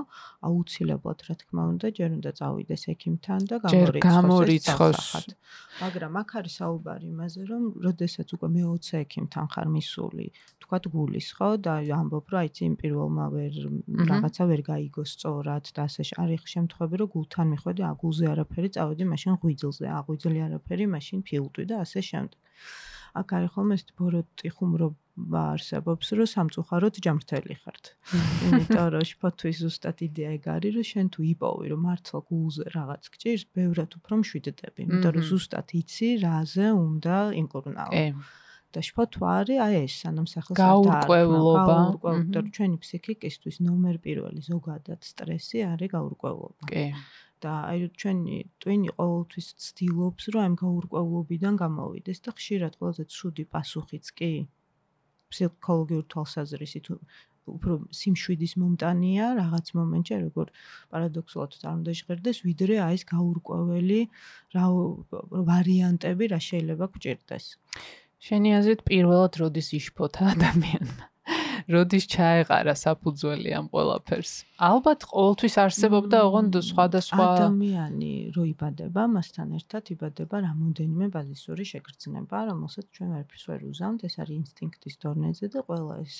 აუცილებლად რა თქმა უნდა ჯერ უნდა წავიდეს ექიმთან და გამორიცხოს მაგრამ აქ არის საუბარი იმაზე რომ როდესაც უკვე მე-20 ექიმთან ხარ მისული თქვათ გულის ხო და ამბობ რომ აიცი იმ პირველმა ვერ რაღაცა ვერ გაიგო სწორად და ასე არის შემთხვევები რომ გულთან მიხვედი აგულზე არაფერი წავედი მაშინ ღვიძლზე აღვიძლი არაფერი მაშინ ფილტვი და ასე შემდეგ აქ არის ხოლმე ეს ბოროტი ხუმრობა არსებობს, რომ სამწუხაროდ ჯამრთელი ხართ. იმიტომ რომ შფოთვის ზუსტად იდეა ეგ არის, რომ შენ თუ იპოვი, რომ მართლა გულზე რაღაც გჭირს, ბევრად უფრო მშვიდდები, იმიტომ რომ ზუსტად იცი, რაზე უნდა იმკურნაო. და შფოთვა არის აი ეს, ანუ სახელს გაურკვევლობა. გაურკვევლობა, ჩვენი ფსიქიკისთვის ნომერ პირველი ზოგადად სტრესი არის გაურკვევლობა. კი. და აი ჩვენი ტვინი ყოველთვის ცდილობს რომ ამ გაურკვევლობიდან გამოვიდეს და ხშირად ყველაზე ცუდი პასუხიც კი ფსიქოლოგიურ თვალსაზრისით უფრო სიმშვიდის მომტანია რაღაც მომენტში როგორ პარადოქსულად არ უნდა ჟღერდეს ვიდრე აი ეს გაურკვეველი რა ვარიანტები რა შეიძლება გჭირდეს შენი აზრით პირველად როდის იშფოთა <laughs> ადამიანმა როდის ჩაეყარა საფუძველი ამ ყველაფერს? ალბათ ყოველთვის არსებობდა ოღონდ სხვადასხვა ადამიანი რო იბადება, მასთან ერთად იბადება რამოდენიმე ბაზისური შეგრძნება, რომელსაც ჩვენ ვერაფერს ვერ უზამთ, ეს არის ინსტინქტის დონეზე და ყველა ეს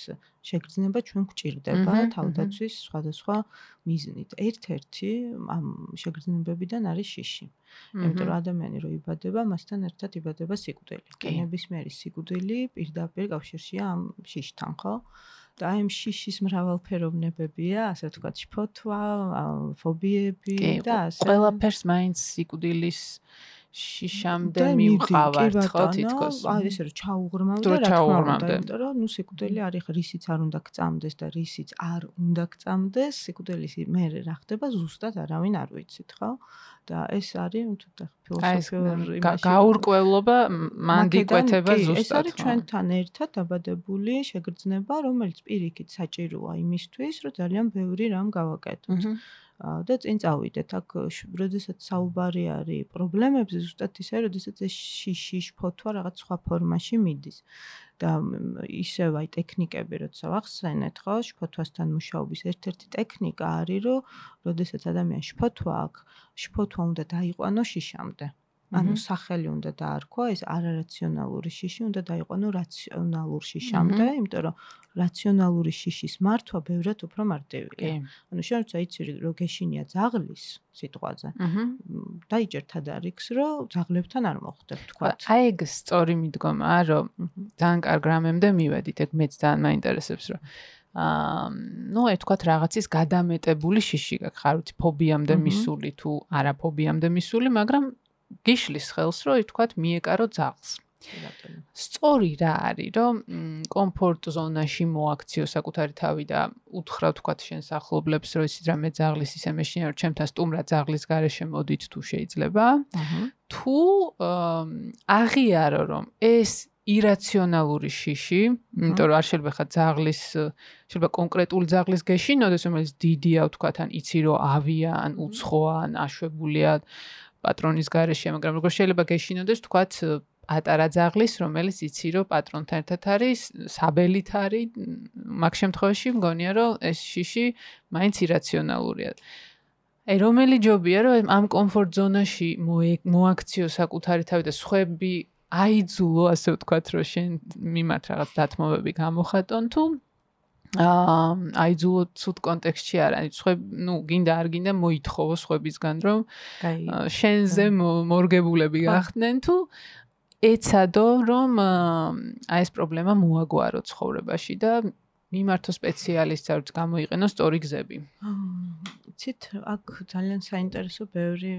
შეგრძნება ჩვენ გვჭირდება თავდაცვის სხვადასხვა მიზნით. ერთ-ერთი ამ შეგრძნებებიდან არის შიში. იმიტომ რომ ადამიანი რო იბადება, მასთან ერთად იბადება სიკვდილი. კენებისმიერი სიკვდილი პირდაპირ კავშირშია ამ შიშთან, ხო? და აი შიშის მრავალფეროვნებებია, ასე ვთქვათ, შფოთვა, ფობიები და ასე. ყველაფერს მაინც სიკვდილის შიშამდე მივყავართ ხო თითქოს. აი ესე რომ ჩაუღრმავდა რა თქმა უნდა, იმიტომ რომ ნუ სიკვდილი არის რისიც არ უნდა გწამდეს და რისიც არ უნდა გწამდეს, სიკვდილის მე რა ხდება ზუსტად არავინ არ ვიცით, ხო? და ეს არის თუ და ფილოსოფიური გაურკვევლობა მანდიკვეთება ზუსტად. ეს არის ჩვენთან ერთად დაბადებული შეგრძნება, რომელიც პირიქით საჭიროა იმისთვის, რომ ძალიან ბევრი რამ გავაკეთოთ. და წინ წავიდეთ. აქ როდესაც საუბარი არის პრობლემებზე, ზუსტად ისე, როდესაც ეს შიშ ფოთვა რაღაც სხვა ფორმაში მიდის. და ისევ აი ტექნიკები როცა ვახსენეთ, ხო, შფოთვასთან მუშაობის ერთ-ერთი ტექნიკა არის, რომ როდესაც ადამიანს შფოთვა აქვს, შფოთვა უნდა დაიყვანო შიშამდე. ანუ სახელი უნდა დაარქვა, ეს არარაციონალური შიში უნდა დაიყვანო რაციონალურ შიშამდე, იმიტომ რომ რაციონალური შიშის მართვა ბევრად უფრო მარტივია. ანუ შენ როცა იცი რომ გეშინია ზაღლის სიტყვაზე, დაიჯერ თადარიქს, რომ ზაღლებთან არ მოხვდებ, თქვა. აი ეგ სწორი მიდგომაა, რომ ძალიან კარგ რამემდე მივედით, ეგ მეც ძალიან მაინტერესებს, რომ აა ნუ აი თქვა რაღაცის გადამეტებული შიში გაქვს, ხარ ვიცი ფობიამდე მისული თუ არაფობიამდე მისული, მაგრამ გიშლის ხელს, რომ ითქვათ მიეკარო ძაღლს. სწორი რა არის, რომ კომფორტ ზონაში მოაქციო საკუთარი თავი და უთხრა თქვა შენს ახლობლებს, რომ ისიც რამე ძაღლის ისე მეშინე რომ ჩემთან სტუმრა ძაღლის garaშე მოდით თუ შეიძლება. თუ აღიარო რომ ეს ირაციონალური შიში, იმიტომ რომ არ შეიძლება ხა ძაღლის შეიძლება კონკრეტული ძაღლის გეშინოდეს, რომელიც დიდია, ვთქვათ, ან იცი რომ ავია, ან უცხოა, ან აშვებულია პატრონის garaშე, მაგრამ როგორ შეიძლება გეშინოდეს, ვთქვათ, პატარა ძაღლის, რომელიც იცი რომ პატრონთან ერთად არის, საბელით არის, მაგ შემთხვევაში მგონია რომ ეს შიში მაინც ირაციონალურია. აი რომელი ჯობია რომ ამ კომფორტ ზონაში მოაქციო საკუთარი თავი და სხვები აიძულო ასე ვთქვათ რომ შენ მიმართ რაღაც დათმობები გამოხატონ თუ აა აიძულო ცუდ კონტექსტში არა აი სხვა ნუ გინდა არ გინდა მოითხოვო სხვებისგან რომ შენზე მორგებულები გახდნენ თუ ეცადო რომ აი ეს პრობლემა მოაგვარო ცხოვრებაში და მიმართო სპეციალისტს არც გამოიყენო სწორი გზები. იცით, აქ ძალიან საინტერესო ბევრი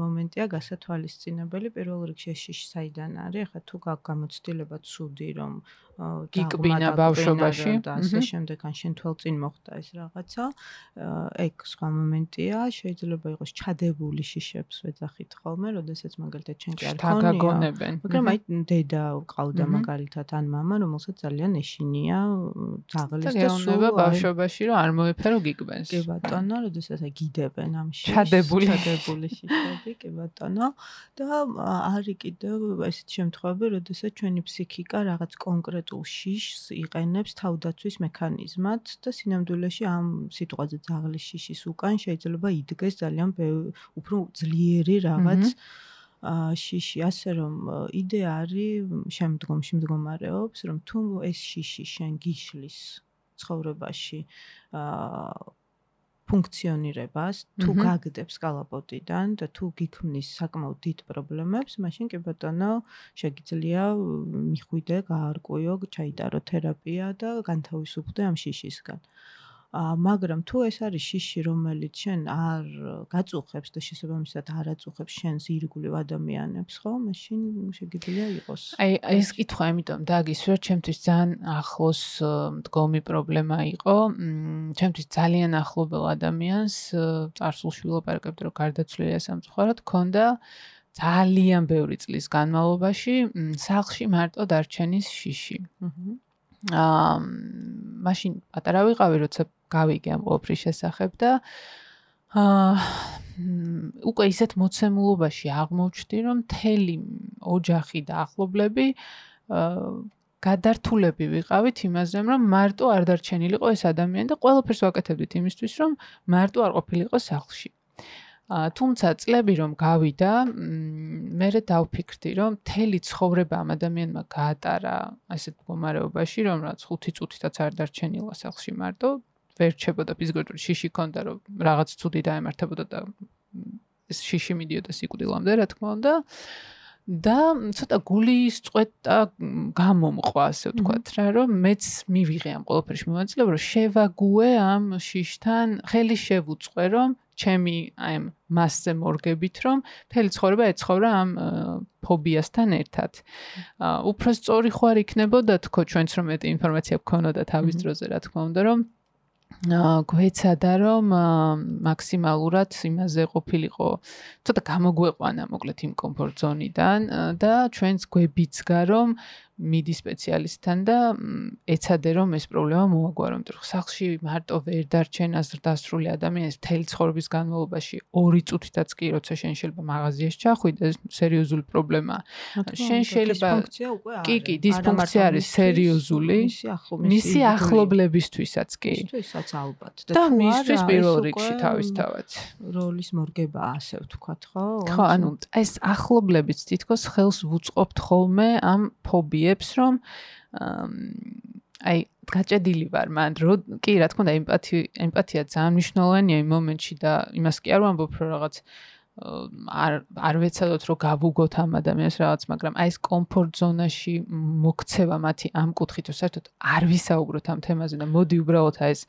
მომენტია გასათვალისწინებელი. პირველ რიგში ეს საიდან არის? ახლა თუ გაქვს გამოცდილება ცუდი, რომ გიკბინა ბავშვობაში და ასე შემდეგ ან შენ თვალ წინ მოხდა ეს რაღაცა ეგ სხვა მომენტია შეიძლება იყოს ჩადებული შიშებს ვეძახით ხოლმე როდესაც მაგალითად შენ კი არ ქონია მაგრამ აი დედა ყავდა მაგალითად ან мама რომელსაც ძალიან ეშინია ძაღლის და სულ ბავშვობაში რომ არ მოეფერო გიკბენს კი ბატონო როდესაც აი გიდებენ ამ შიშს ჩადებული ჩადებული შიშები კი ბატონო და არის კიდევ ესეთ შემთხვევები როდესაც ჩვენი ფსიქიკა რაღაც კონკრეტ კონკრეტულ შიშს იყენებს თავდაცვის მექანიზმად და სინამდვილეში ამ სიტყვაზე ძაღლის შიშის უკან შეიძლება იდგეს ძალიან უფრო ძლიერი რაღაც შიში. ასე რომ იდეა არის შემდგომში მდგომარეობს რომ თუ ეს შიში შენ გიშლის ცხოვრებაში აა ფუნქციონირებას თუ გაგდებს კალაპოტიდან და თუ გიქმნის საკმაოდ დიდ პრობლემებს, მაშინ კი ბატონო შეგიძლია მიხვიდე, გაარკვიო, ჩაიტარო თერაპია და განთავისუფლდე ამ შიშისგან. მაგრამ თუ ეს არის შიში, რომელიც შენ არ გაწუხებს და შესაბამისად არ აწუხებს შენს ირგვლივ ადამიანებს, ხო? მაშინ შეგიძლია იყოს. აი, ეს კითხვა, ამიტომ დაგისვერ, ჩემთვის ძალიან ახლოს მდგომი პრობლემა იყო. ჩემთვის ძალიან ახლობელ ადამიანს წარსულში ვილაპარაკებდი, რომ გარდაცვლილია სამწუხაროდ, ქონდა ძალიან ბევრი წლის განმავლობაში სახლში მარტო დარჩენის შიში. აა მაშინ პატარა ვიყავი, როცა გავიგე ამ ყოველფრის შესახებ და აა უკვე ისეთ მოცემულობაში აღმოჩნდი, რომ თელი ოჯახი და ახლობლები აა გადართულები ვიყავით იმაზე, რომ მარტო არ დარჩენილიყო ეს ადამიანი და ყველაფერს ვაკეთებდით იმისთვის, რომ მარტო არ ყოფილიყო სახლში. თუმცა წლები რომ გავიდა, მე დავფიქრდი, რომ მთელი ცხოვრება ამ ადამიანმა გაატარა ასეთ მდგომარეობაში, რომ რაც 5 წუთითაც არ დარჩენილა სახლში მარტო, ვერ ჩებოდა ფიზიკურად შიში ქონდა, რომ რაღაც ცუდი დაემართებოდა და ეს შიში მიდიოდა სიკვდილამდე, რა თქმა უნდა. და ცოტა გულის წვეტა გამომყვა, ასე ვთქვათ რა, რომ მეც მივიღე ამ ყოველფერში მომაწილება, რომ შევაგუე ამ შიშთან, ხელი შევუწყვე, რომ ჩემი აი მასზე მორგებით რომ მთელი ცხოვრება ეცხოვრა ამ ფობიასთან ერთად. უფრო სწორი ხარ იქნებოდა თქო ჩვენც რომ მეტი ინფორმაცია გქონოდა თავის დროზე რა თქმა უნდა რომ გვეცადა რომ მაქსიმალურად იმაზე ყოფილიყო ცოტა გამოგვეყვანა მოკლედ იმ კომფორტ ზონიდან და ჩვენც გვებიცგა რომ მიდი სპეციალისტთან და ეცადე რომ ეს პრობლემა მოაგვარო, იმიტომ რომ სახლში მარტო ვერ დარჩენ ასრდასრული ადამიანის თელ ცხოვრების განმავლობაში 2 წუთითაც კი როცა შენ შეიძლება მაღაზიაში ჩახვიდე, სერიოზული პრობლემაა. შენ შეიძლება კი კი დისფუნქცია არის სერიოზული. მისი ახლობლებისთვისაც კი. მისთვისაც ალბათ. და მისთვის პირველ რიგში თავისთავად. როლის მორგება ასე ვთქვათ, ხო? ხო, ანუ ეს ახლობლებიც თითქოს ხელს ვუწყობთ ხოლმე ამ ფობიას გიებს რომ აი გაჭედილი ვარ მან რო კი რა თქმა უნდა ემპათი ემპათია ძალიან მნიშვნელოვანია იმ მომენტში და იმას კი არ ვამბობ რომ რაღაც არ არ ვეცადოთ რომ გავუგოთ ამ ადამიანს რაღაც მაგრამ აი ეს კომფორტ ზონაში მოქცევა მათი ამ კუთხით საერთოდ არ ვისაუბროთ ამ თემაზე და მოდი უბრალოდ აი ეს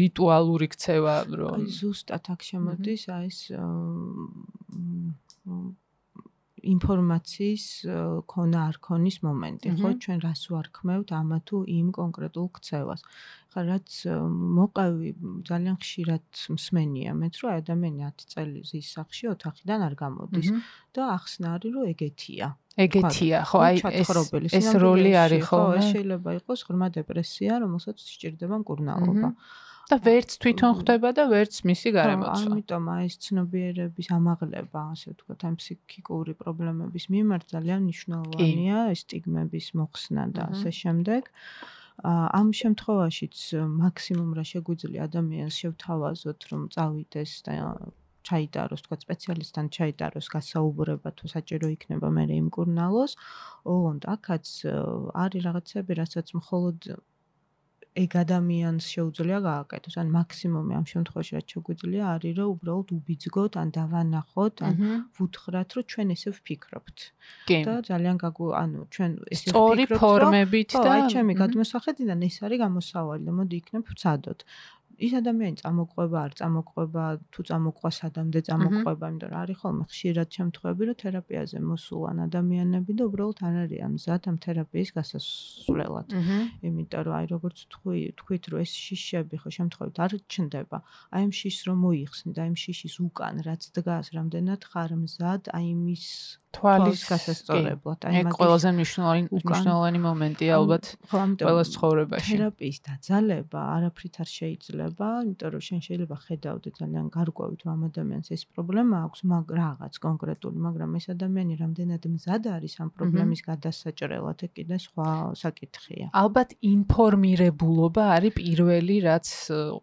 რიტუალური ქცევა რომ აი ზუსტად აქ შემოდის აი ეს ინფორმაციის ქონა არ ქონის მომენტი, ხო? ჩვენ რას ვარქმევთ ამა თუ იმ კონკრეტულ ქცევას. ხა რაც მოყავი ძალიან ხშირად მსმენია მეც რომ ადამიანი 10 წელი ზის სახში ოთახიდან არ გამოდის და ახსნა არის რომ ეგეთია. ეგეთია, ხო, აი ეს ეს როლი არის ხო? ეს შეიძლება იყოს ღრმა დეპრესია, რომელსაც სჭირდება მკურნალობა. და ვერც თვითონ ხვდება და ვერც მისი გარემოცვა. ამიტომ აი ეს ცნობიერების ამაღლება, ასე ვთქვათ, ამ ფსიქიკური პრობლემების მიმართ ძალიან მნიშვნელოვანია ეს სტიგმების მოხსნა და ასე შემდეგ. ამ შემთხვევაშიც მაქსიმუმ რა შეგვიძლია ადამიანს შევთავაზოთ, რომ წავიდეს და ჩაიტაროს, თქვა სპეციალისტთან ჩაიტაროს გასაუბრება თუ საჭირო იქნება მე იმ კურნალოს. ოღონდ აქაც არის რაღაცები, რასაც მხოლოდ ეგ ადამიანს შეუძლია გააკეთოს. ან მაქსიმუმი ამ შემთხვევაში რაც შეგვიძლია არის რომ უბრალოდ უბიძგოთ ან დავანახოთ ან ვუთხრათ რომ ჩვენ ესე ვფიქრობთ. და ძალიან გაგუ ანუ ჩვენ ესე ვფიქრობთ. სწორი ფორმებით და აი ჩემი გადმოსახედიდან ეს არის გამოსავალი და მოდი იქნებ ვცადოთ. ის ადამიანი წამოყვება არ წამოყვება თუ წამოყვა სადამდე წამოყვება იმიტომ რომ არის ხოლმე ხშირად შემთხვევები რომ თერაპიაზე მოსულან ადამიანები და უბრალოდ არ არიან მზად ამ თერაპიის გასასვლელად იმიტომ რომ აი როგორც თქვი თქვით რომ ეს შიშები ხო შემთხვევით არ ჩნდება აი ამ შიშს რომ მოიხსნი და აი ამ შიშის უკან რაც დგას რამდენად ხარ მზად აი მის თვალის გასასწორებლად. აი მაგ ყველაზე მნიშვნელოვანი მნიშვნელოვანი მომენტია ალბათ ყველა ცხოვრებაში. თერაპიის დაძალება არაფრით არ შეიძლება, იმიტომ რომ შენ შეიძლება ხედავდე ძალიან გარკვევით რომ ადამიანს ეს პრობლემა აქვს, მაგ რაღაც კონკრეტული, მაგრამ ეს ადამიანი რამდენად მზად არის ამ პრობლემის გადასაჭრელად, ეგ კიდე სხვა საკითხია. ალბათ ინფორმირებულობა არის პირველი, რაც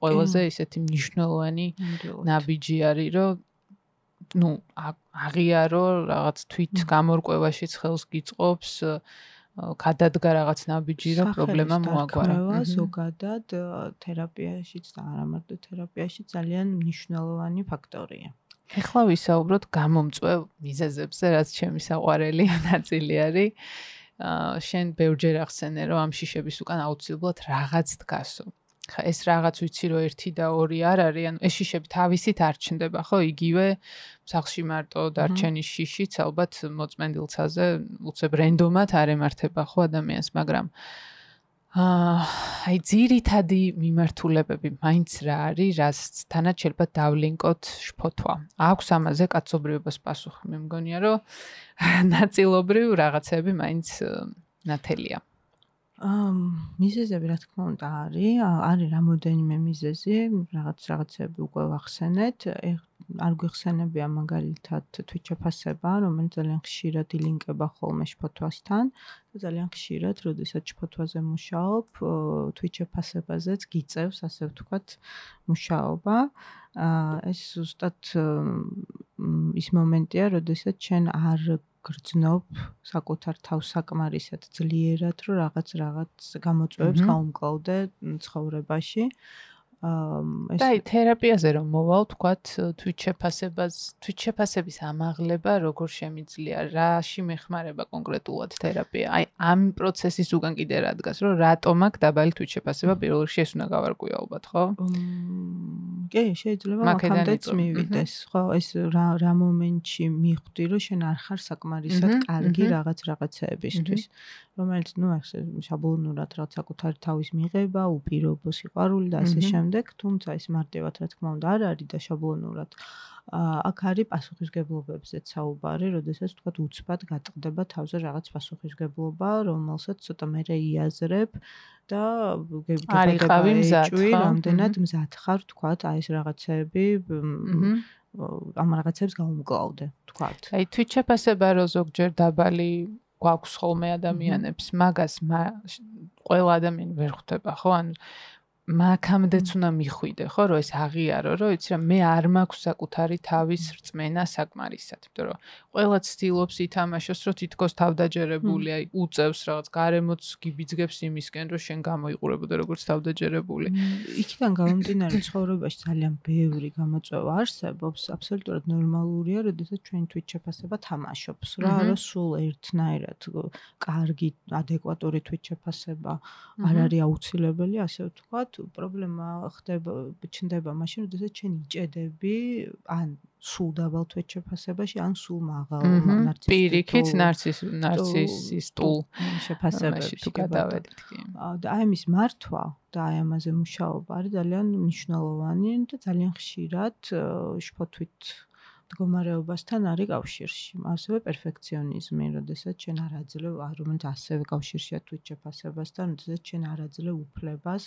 ყველაზე ისეთი მნიშვნელოვანი ნაბიჯი არის, რომ ну აღიარო რაღაც თვით გამორკვევაშიც ხელს გიწყობს გადადგა რაღაც ნაბიჯი რომ პრობლემა მოაგვარა. ზოგადად თერაპიაშიც და არა მარტო თერაპიაში ძალიან მნიშვნელოვანი ფაქტორია. ეხლა ვისაუბროთ გამომწვევ მიზეზებზე, რაც ჩემი საყვარელი <laughs> ნაწილი არის. აა შენ ბევრჯერ ახსენე რომ ამ შიშების უკან აუცილებლად რაღაც დგასო. ეს რაღაც ვიცი რომ 1 და 2 არ არის, ანუ ეს შიშები თავისით არ ჩნდება, ხო? იგივე სახში მარტო დარჩენის შიშიც ალბათ მოწმენდილცაზე უცებ რენდომად არ ემართება, ხო ადამიანს, მაგრამ აი ძირითადი მიმართულებები მაინც რა არის, რაც თანაც შეიძლება დავლინკოთ შფოთვა. აქვს ამაზე კაცობრიობას პასუხი, მე მგონია რომ <laughs> ნაწილობრივ რაღაცები მაინც ნათელია. ამ მიზეზები რა თქმა უნდა არის, არის რამოდენიმე მიზეზი, რაღაც რაღაცები უკვე ვახსენეთ. არ გვიხსენებია მაგალითად თვითშეფასება, რომელიც ძალიან ხშირად ილინკება ხოლმე შფოთვასთან. ძალიან ხშირად, როდესაც შფოთვაზე მუშაობ, თვითშეფასებაზეც გიწევს, ასე ვთქვათ, მუშაობა. ეს ზუსტად ის მომენტია, როდესაც ჩვენ არ გრძნობ საკუთარ თავს საკმარისად ძლიერად, რომ რაღაც რაღაც გამოწვევებს გაუმკლავდე ცხოვრებაში. აა ეს თერაპიაზე რომ მოვალ, თქვათ თვითშეფასებას, თვითშეფასების ამაღლება როგორ შემიძლია, რაში მეხმარება კონკრეტულად თერაპია? აი ამ პროცესის უკან კიდე რა დგას, რომ რატომ აქ დაბალი თვითშეფასება პირველ რიგში ეს უნდა გავარკვიო ალბათ, ხო? კი, შეიძლება მაგამდეც მივიდეს, ხო? ეს რა რა მომენტში მიხვდი, რომ შენ არ ხარ საკმარისად კარგი რაღაც რაღაცეებისთვის. რომელიც ნუ ახ შაბლონურად რაც საკუთარი თავის მიღება, უპირობო სიყვარული და ასე შემდეგ, თუმცა ეს მარტივად რა თქმა უნდა არ არის და შაბლონურად აქ არის პასუხისგებლობებზე საუბარი, როდესაც თქვა უცბად გატყდება თავზე რაღაც პასუხისგებლობა, რომელსაც ცოტა მე რეიაზრებ და გეუბნები მზად, რამდენად მზად ხარ თქვა აი ეს რაღაცეები ამ რაღაცებს გაუმკლავდე თქვა. აი თვითშეფასება რო ზოგჯერ დაბალი გვაქვს ხოლმე ადამიანებს მაგას ყველა ადამიანი ვერ ხვდება ხო? ან მაგამდეც უნდა მიხვიდე ხო რომ ეს აღიარო რომ იცი რა მე არ მაქვს საკუთარი თავის რწმენა საკმარისად იმიტომ რომ ყველა ცდილობს ითამაშოს რომ თითქოს თავდაჯერებული აი უწევს რაღაც გარემოც გიბიძგებს იმისკენ რომ შენ გამოიყურებოდე როგორც თავდაჯერებული. იქიდან გამომდინარე <coughs> ცხოვრებაში ძალიან ბევრი გამოწვევა არსებობს აბსოლუტურად ნორმალურია როდესაც ჩვენ თვით შეფასება თამაშობს რა რომ სულ ერთნაირად კარგი ადეკვატური თვით შეფასება არ არის აუცილებელი ასე ვთქვათ პრობლემა ხდება ჩნდება მაშინ, როდესაც ჩვენ იჭედები ან სულ დაბალ თვეჩეფასებაში, ან სულ მაღალ ნარცისის პირიქით ნარცის ნარცისისტულ შეფასებაში თუ გადავედით კი. და აი ამის მართვა და აი ამაზე მუშაობა არის ძალიან მნიშვნელოვანი და ძალიან ხშირად შფოთვით მდგომარეობასთან არის კავშირში. ასევე პერფექციონიზმი, როდესაც ჩვენ არ აძლევ, რომელიც ასევე კავშირშია თუ შეფასებასთან, როდესაც ჩვენ არ აძლევ უფლებას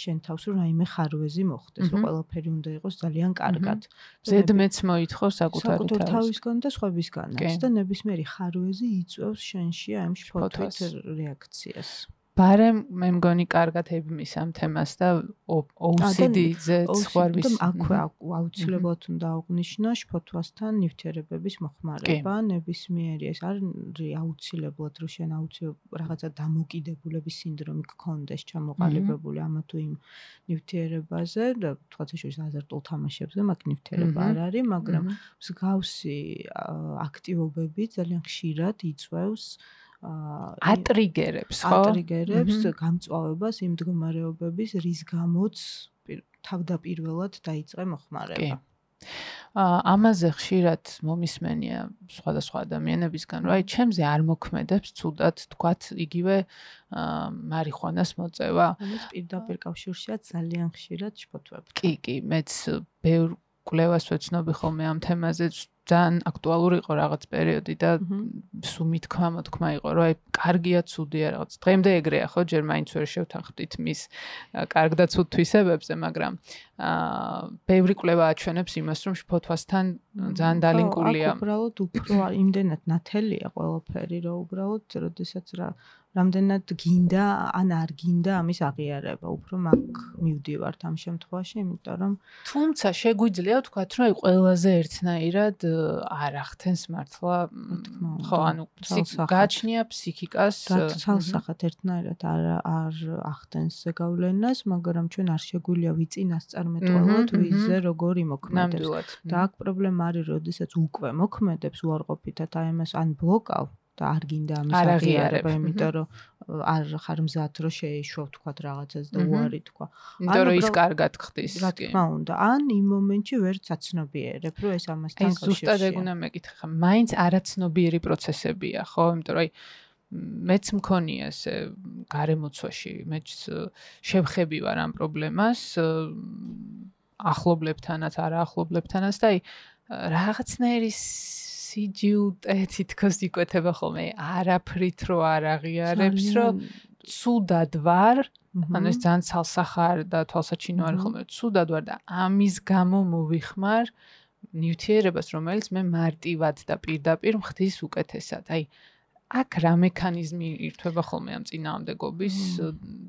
შენ თავს რომ რაიმე ხარვეზი მოხდეს, რომ ყველაფერი უნდა იყოს ძალიან კარგად. ზედმეც მოითხოვს საკუთარი თავისგან და სხვებისგანაც და ნებისმიერი ხარვეზი იწვევს შენში აი ამ შფოთვით რეაქციას. ბარემ მე მგონი კარგად ებმის ამ თემას და OCD-ზე სხვარვის აქვე აუცილებლად უნდა აღნიშნო შფოთვასთან ნივთიერებების მოხმარება ნებისმიერი ეს არ აუცილებლად რომ შენ აუცილებლად რაღაცა დამოკიდებულების სინდრომი გქონდეს ჩამოყალიბებული ამა თუ იმ ნივთიერებაზე და თქვა შეიძლება აზარტულ თამაშებზე მაგ ნივთიერება არ არის მაგრამ მსგავსი აქტივობები ძალიან ხშირად იწვევს ატრიგერებს, ხო? ატრიგერებს გამწვავებას იმ მდგომარეობების, რის გამოც თავდაპირველად დაიწყე მოხმარება. ა ამაზე ხშირად მომისმენია სხვადასხვა ადამიანებისგან, რომ აი ჩემზე არ მოქმედებს თუდად თქვათ იგივე მარიხუანას მოწევა. ამის პირდაპირ კავშირშია ძალიან ხშირად შფოთვები. კი, კი, მეც ბევრ კვლევას ვეცნობი ხოლმე ამ თემაზე, ძალიან აქტუალური იყო რაღაც პერიოდი და სულ მithქმა მოთქმა იყო რომ აი კარგია ცუდია რაღაც. დღემდე ეგრეა ხო ჯერ მაინც ვერ შევთანხმდით მის კარგ და ცუდ თვისებებზე მაგრამ აა ბევრი კვლევა აჩვენებს იმას რომ შფოთვასთან ძალიან დალინკულია აქ უბრალოდ უფრო იმდენად ნათელია ყველაფერი რომ უბრალოდ როდესაც რა რამდენად გინდა ან არ გინდა ამის აღიარება. უფრო მაგ მივდივართ ამ შემთხვევაში იმიტომ რომ თუმცა შეგვიძლია ვთქვათ რომ აი ყველაზე ერთნაირად არ ახთენს მართლა ხო ანუ გაჩნია ფსიქიკას ცალსახად ერთნაირად არ არ ახთენს ზეგავლენას მაგრამ ჩვენ არ შეგვიძლია ვიწინასწარმეტყველოთ ვიზე როგორი მოქმედებს. და აქ პრობლემა არის როდესაც უკვე მოქმედებს უარყოფითად აი ამას ან ბლოკავ და არ გინდა ამის აღიარება, იმიტომ რომ არ ხარ მზად რომ შეეშვო თქვა რაღაცას და უარი თქვა. იმიტომ რომ ის კარგად ხდის. რა თქმა უნდა, ან იმ მომენტში ვერ ცაცნობიერებ, რომ ეს ამასთან კავშირია. ეს ზუსტად ეგ უნდა მეკითხა. მაინც არაცნობიერი პროცესებია, ხო? იმიტომ რომ აი მეც მქონია ესე გარემოცვაში, მეც შევხები ვარ ამ პრობლემას ახლობლებთანაც, არა ახლობლებთანაც და აი რაღაცნაირი სიჯუტე თითქოს იკვეთება ხოლმე. არაფრით რო არ აღიარებს რომ ცუდად ვარ. ანუ ეს ძალიან ცალსახარ და თვალსაჩინო არის ხოლმე. ცუდად ვარ და ამის გამო მოვიხმარ ნივთიერებას რომელიც მე მარტივად და პირდაპირ მხდის უკეთესად. აი აქ რა მექანიზმი ირთვება ხოლმე ამ წინააღმდეგობის?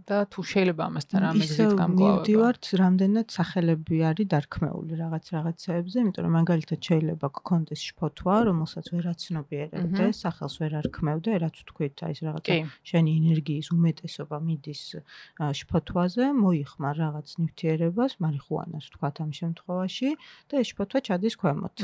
და თუ შეიძლება ამასთან რამე გზით გამკლავება. მივდივართ, რამდენად სახელები არის დარქმეული რაღაც რაღაცეებზე, იმიტომ რომ მაგალითად შეიძლება გქონდეს შფოთვა, რომელსაც ვერაცნობიერებდე, სახელს ვერ არქმევდე, რაც თქვით, აი ეს რაღაცა შენი ენერგიის უმეტესობა მიდის შფოთვაზე, მოიხმარ რაღაც ნივთიერებას, მარიხუანას თქვათ ამ შემთხვევაში და ეს შფოთვა ჩადის ქვემოთ.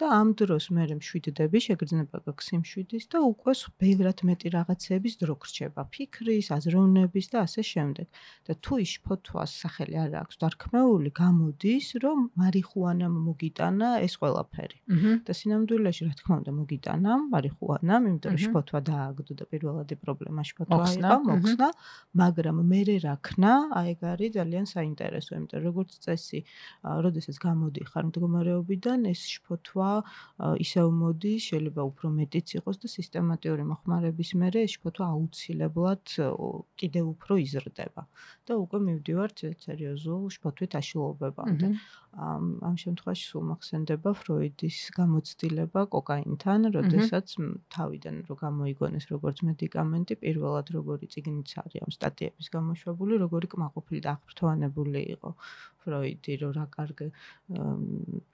და ამ დროს მე მშვიდდები, შეგრძნება გაქვს იმ შვიდის და უკვე ბევრად მეტი რაღაცების დრო გრჩება ფიქრის, აზროვნების და ასე შემდეგ. და თუ ის ფოთვას სახელი არ აქვს დარქმეული, გამოდის, რომ მარიხუანამ მოგიტანა ეს ყველაფერი. და სინამდვილეში, რა თქმა უნდა, მოგიტანა მარიხუანამ, იმიტომ რომ ფოთვა დააგდო და პირველადი პრობლემა ფოთვა იყო, მოხსნა, მაგრამ მე რაქნა, აი ეგ არის ძალიან საინტერესო, იმიტომ რომ როგორც წესი, როდესაც გამოდიხარ მდგომარეობიდან, ეს ფოთვა ისევ მოდის, შეიძლება უფრო მეტიც იყოს და სისტემატიური ფიზიკური მოხმარების მერე შფოთვა აუცილებლად კიდე უფრო იზრდება და უკვე მივდივართ სერიოზულ შფოთვით აშლილობებამდე. ამ შემთხვევაში სულ მახსენდება ფროიდის გამოცდილება კოკაინთან, როდესაც თავიდან რო გამოიგონეს როგორც მედიკამენტი, პირველად როგორი ციგნიც არის ამ სტატიების გამოშვებული, როგორი კმაყოფილი და აღფრთოვანებული იყო ფროიდი, რომ რა კარგ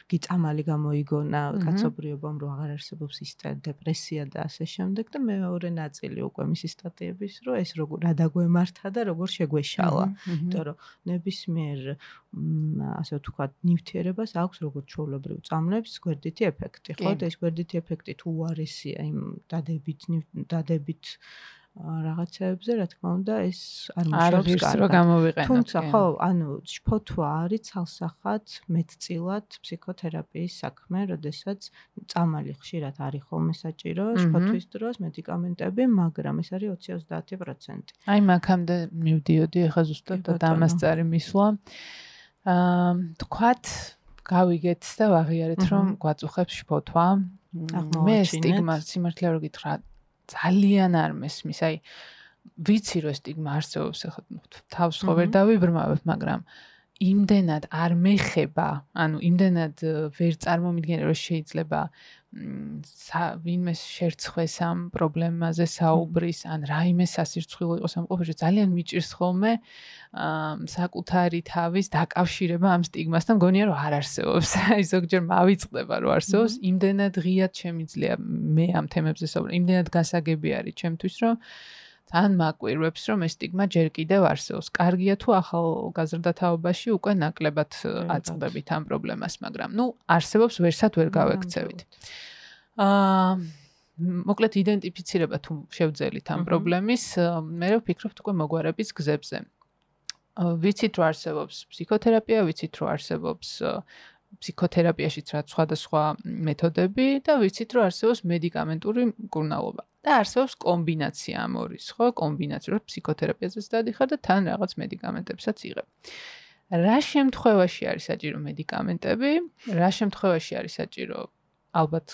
გიწამალი გამოიგონა კაცობრიობამ, რომ აღარ არსებობს ის დეპრესია და ასე შემდეგ და მეორე ნაწილი უკვე მისი სტატიების, რომ ეს როგორ რა დაგვემართა და როგორ შეგვეშალა. იმიტომ რომ ნებისმიერ ასე ვთქვათ, ნივთიერებას აქვს როგორც ჩვეულებრივ წამლებს გვერდითი ეფექტი, ხო? და ეს გვერდითი ეფექტი თუ უარესია იმ დადებით დადებით რაღაცეებზე, რა თქმა უნდა, ეს არ მუშაობს კარგად. თუმცა ხო, ანუ შფოთვა არის ცალსახად მეტწილად ფსიქოთერაპიის საქმე, როდესაც წამალი ხშირად არის ხოლმე საჭირო შფოთვის დროს მედიკამენტები, მაგრამ ეს არის 20-30%. აი, მაგამდე მივდიოდი, ახლა ზუსტად და ამას წარი მისვლა. აა, თქვათ, გავიგეთ და ვაღიარეთ, რომ გვაწუხებს შფოთვა. მე სტიგმა სიმართლე რო გითხრა, ძალიან არ მესმის. აი ვიცი რომ სტიგმა არსებობს, ახლა თავს ხო ვერ დავიბრმავებ, მაგრამ იმდენად არ მეხება, ანუ იმდენად ვერ წარმომიდგენე რომ შეიძლება ვინმე შერცხვეს ამ პრობლემაზე საუბრის, ან რაიმე სასირცხვილო იყოს ამ ყოფაში, ძალიან მიჭირს ხოლმე საკუთარი თავის დაკავშირება ამ სტიგმასთან, მგონია რომ არ არსებობს. <laughs> აი ზოგჯერ მავიწყდება რომ არსებობს, იმდენად ღიად შემიძლია მე ამ თემებზე საუბარი, იმდენად გასაგები არის ჩემთვის, რომ თან მაკვირვებს რომ ეს სტიგმა ჯერ კიდევ არსებობს. კარგია თუ ახალ გაზრდათაობაში უკვე ნაკლებად აწყდებით ამ პრობლემას, მაგრამ ნუ არსებობს ვერსად ვერ გავექცევით. აა მოკლედ იდენტიფიცირება თუ შევძელით ამ პრობლემის, მე ვფიქრობ უკვე მოგვარების გზებზე. ვიცით რომ არსებობს ფსიქოთერაპია, ვიცით რომ არსებობს ფსიქოთერაპიაშიც რა სხვადასხვა მეთოდები და ვიცით რომ არსებობს მედიკამენტური მკურნალობა. და არსებობს კომბინაცია ამორის, ხო? კომბინაცია, რომ ფსიქოთერაპიაზეც დადიხარ და თან რაღაც მედიკამენტებსაც იღებ. რა შემთხვევაში არის საჭირო მედიკამენტები? რა შემთხვევაში არის საჭირო ალბათ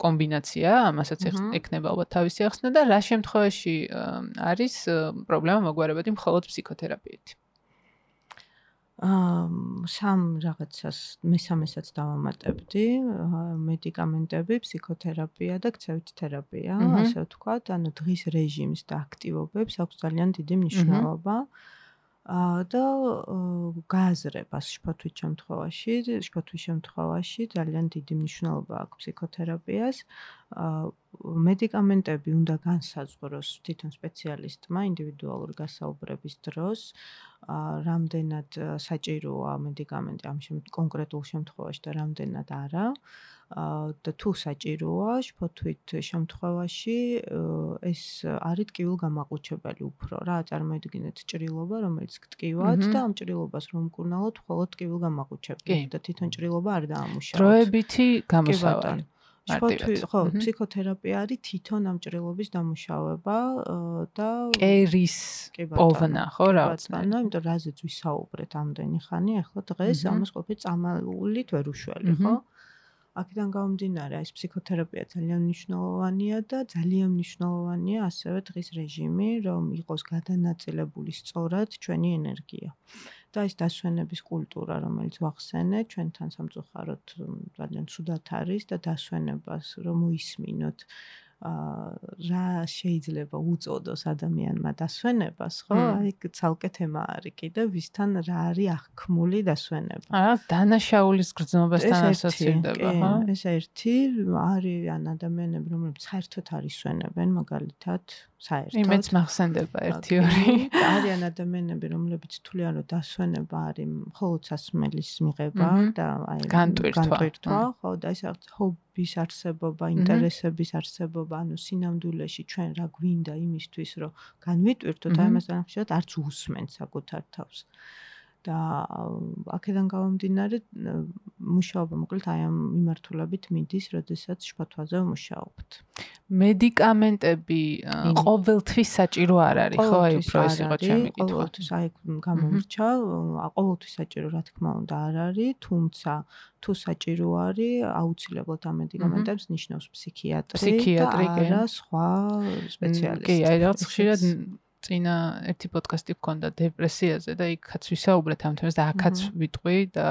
კომბინაცია, ამასაც ექნება ალბათ თავისი ახსნა და რა შემთხვევაში არის პრობლემა მოგვარებადი მხოლოდ ფსიქოთერაპიით? აა სამ რაღაცას მესამესაც დავამატებდი, მედიკამენტები, ფსიქოთერაპია და ქცევითი თერაპია, ასე ვთქვათ, ანუ დღის რეჟიმს და აქტივობებს აქვს ძალიან დიდი მნიშვნელობა. აა და გააზრებას შფოთვის შემთხვევაში, შფოთვის შემთხვევაში ძალიან დიდი მნიშვნელობა აქვს ფსიქოთერაპიას. მედიკამენტები უნდა განსაზღვროს თვითონ სპეციალისტმა ინდივიდუალური გასაუბრების დროს, რამდენად საჭიროა მედიკამენტი ამ კონკრეტულ შემთხვევაში და რამდენად არა. და თუ საჭიროა შფოთვით შემთხვევაში ეს არის ტკივილგამაყუჩებელი უფრო რა წარმოიდგინეთ ჭრილობა რომელიც ტკივად და ამ ჭრილობას რომ მკურნალოთ მხოლოდ ტკივილგამაყუჩებელი და თვითონ ჭრილობა არ დაამუშავოთ. დროებითი გამოსავალი მარტივად. ხო ფსიქოთერაპია არის თვითონ ამ ჭრილობის დამუშავება და კერის პოვნა ხო რაღაც ანუ იმიტომ რაზეც ვისაუბრეთ ამდენი ხანი ახლა დღეს ამას ყოფილი წამალულით ვერ უშველი ხო? აქედან გამომდინარე, ეს ფსიქოთერაპია ძალიან მნიშვნელოვანია და ძალიან მნიშვნელოვანია ასევე დღის რეჟიმი, რომ იყოს გადანაწილებული სწორად ჩვენი ენერგია. და ეს დასვენების კულტურა, რომელიც ვახსენე, ჩვენთან სამწუხაროდ ძალიან ცუდად არის და დასვენებას რომ მოისმინოთ რა შეიძლება უწოდოს ადამიანმა დასვენებას, ხო? აი ცალკე თემა არის კიდე ვისთან რა არის აღქმული დასვენება. აა დანაშაულის გრძნობასთან ასოცირდება, ხო? ეს ერთი არიან ადამიანები, რომლებიც საერთოდ არის სვენებენ, მაგალითად, საერთოდ. იმეც მახსენდება ერთი ორი. არიან ადამიანები, რომლებიც თვლიან, რომ დასვენება არის მხოლოდ სასმელის მიღება და აი განტვირთვა, ხო? და ეს რაღაც ჰობი ხობის არსებობა, ინტერესების არსებობა, ანუ სინამდვილეში ჩვენ რა გვინდა იმისთვის, რომ განვიტვირთოთ, აი ამას ახშოთ არც უსმენთ საკუთარ თავს. და აქედან გამომდინარე მუშაობა მოკლედ აი ამ მიმართულებით მიდის, როდესაც შფოთვაზე ვმუშაობთ. მედიკამენტები ყოველთვის საჭირო არ არის, ხო? აი უფრო ეს იყო ჩემი კითხვა. ყოველთვის აი გამომრჩა, ყოველთვის საჭირო რა თქმა უნდა არ არის, თუმცა თუ საჭირო არის, აუცილებლად ამ მედიკამენტებს ნიშნავს ფსიქიატრი, და სხვა სპეციალისტი. კი, აი რაღაც ხშირად წინა ერთი პოდკასტი გქონდა დეპრესიაზე და იქაც ვისაუბრეთ ამ თემაზე და აქაც ვიტყვი და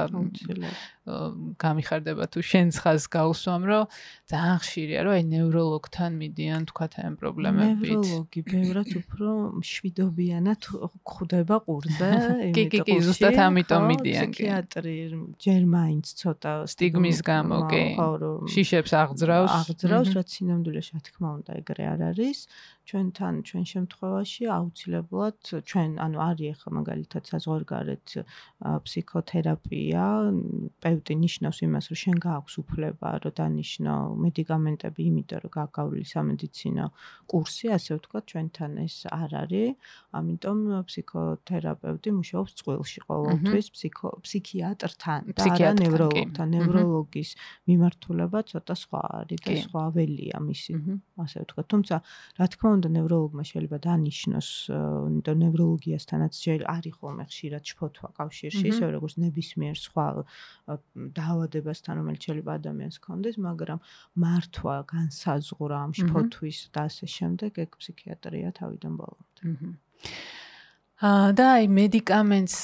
გამიხარდება თუ შენ ხას გაუსვამ რომ ძალიან ხშირია რომ აი ნევროლოგთან მიდიან თქვათ ამ პრობლემებით ნევროლოგი ბევრად უფრო შვიდობიანად ხვდება ყურზე კი კი კი ზუსტად ამიტომ მიდიან ფსიქიატრი ჯერ მაინც ცოტა სტიგმის გამო კი. შიშებს აღძრავს. აღძრავს რაც სინამდვილეში რა თქმა უნდა ეგრე არ არის ჩვენთან ჩვენ შემთხვევაში აუცილებლად ჩვენ ანუ არის ახლა მაგალითად საზღვარგარეთ ფსიქოთერაპია თერაპევტი ნიშნავს იმას, რომ შენ გააქვს უფლება, რომ დანიშნო მედიკამენტები, იმიტომ რომ გაგავლი სამედიცინო კურსი, ასე ვთქვათ, ჩვენთან ეს არ არის. ამიტომ ფსიქოთერაპევტი მუშაობს წყვილში ყოველთვის ფსიქო ფსიქიატრთან და არა ნევროლოგთან. ნევროლოგის მიმართულება ცოტა სხვა არის და სხვა ველია მისი, ასე ვთქვათ. თუმცა, რა თქმა უნდა, ნევროლოგმა შეიძლება დანიშნოს, იმიტომ ნევროლოგიასთანაც არის ხოლმე ხშირად შფოთვა კავშირში, ისე როგორც ნებისმიერ სხვა დაავადებასთან, რომელიც შეიძლება ადამიანს ჰქონდეს, მაგრამ მართვა, განსაზღვრა ამ შფოთვის და ასე შემდეგ, ეგ ფსიქიატრია თავიდან ბოლომდე. აჰა. და აი მედიკამენტს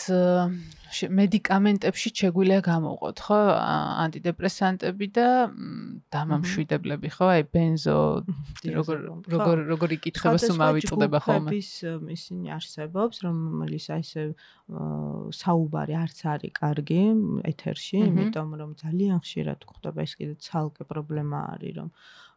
მედიკამენტებში შეგვიძლია გამოვყოთ, ხო, ანტიდეპრესანტები და დამამშვიდებლები, ხო, აი ბენზო როგორ როგორ როგორ იკითხება, სულ მავიწყდება ხოლმე. ის ისინი არსებობს, რომელიც აი ესე საუბარი არც არის კარგი ეთერში, იმიტომ რომ ძალიან ხშირად გვხვდება ეს კიდე ცალკე პრობლემა არის, რომ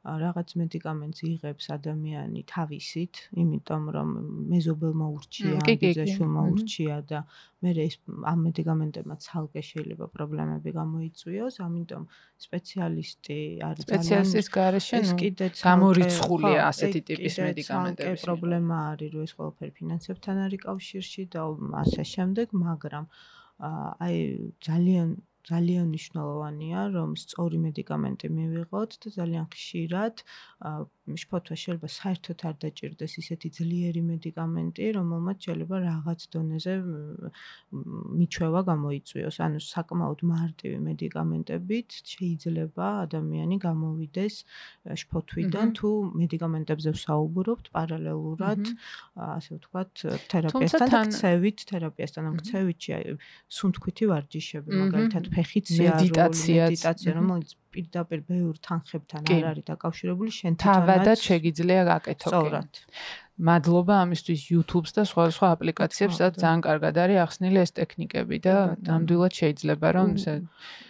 რაღაც მედიკამენტს იღებს ადამიანი თავისით, იმიტომ რომ მეზობელმა ურჩია, ბიძაშვილმა ურჩია და მე ეს ამ მედიკამენტებმა ცალკე შეიძლება პრობლემები გამოიწვიოს, ამიტომ სპეციალისტი არის სპეციალისტის გარეშე ეს კიდე გამორიცხულია ასეთი ტიპის მედიკამენტები. ეს პრობლემა არის, რომ ეს ყველაფერი ფინანსებთან არის კავშირში და ასე შემდეგ, მაგრამ აი ძალიან ძალიან მნიშვნელოვანია, რომ სწორი მედიკამენტი მივიღოთ და ძალიან ხშირად შფოთვა შეიძლება საერთოდ არ დაჭirdეს ისეთი ძლიერი მედიკამენტი, რომელმაც შეიძლება რაღაც დონეზე მიჩვევა გამოიწვიოს. ანუ საკმაოდ მარტივი მედიკამენტებით შეიძლება ადამიანი გამოვიდეს შფოთვიდან, თუ მედიკამენტებზე ვსაუბრობთ პარალელურად, ასე ვთქვათ, თერაპიასთან და ქცევით, თერაპიასთან და ქცევითი სუნთქვითი ვარჯიშები, მაგალითად ფეხით მედიტაცია, მედიტაცია, რომელიც პირდაპირ ბევრ თანხებთან არ არის დაკავშირებული შენ თვითონაც თავადაც შეგიძლია გაკეთო სწორად. მადლობა ამისთვის YouTube-ს და სხვა სხვა აპლიკაციებს, სადაც ძალიან კარგად არის ახსნილი ეს ტექნიკები და ნამდვილად შეიძლება რომ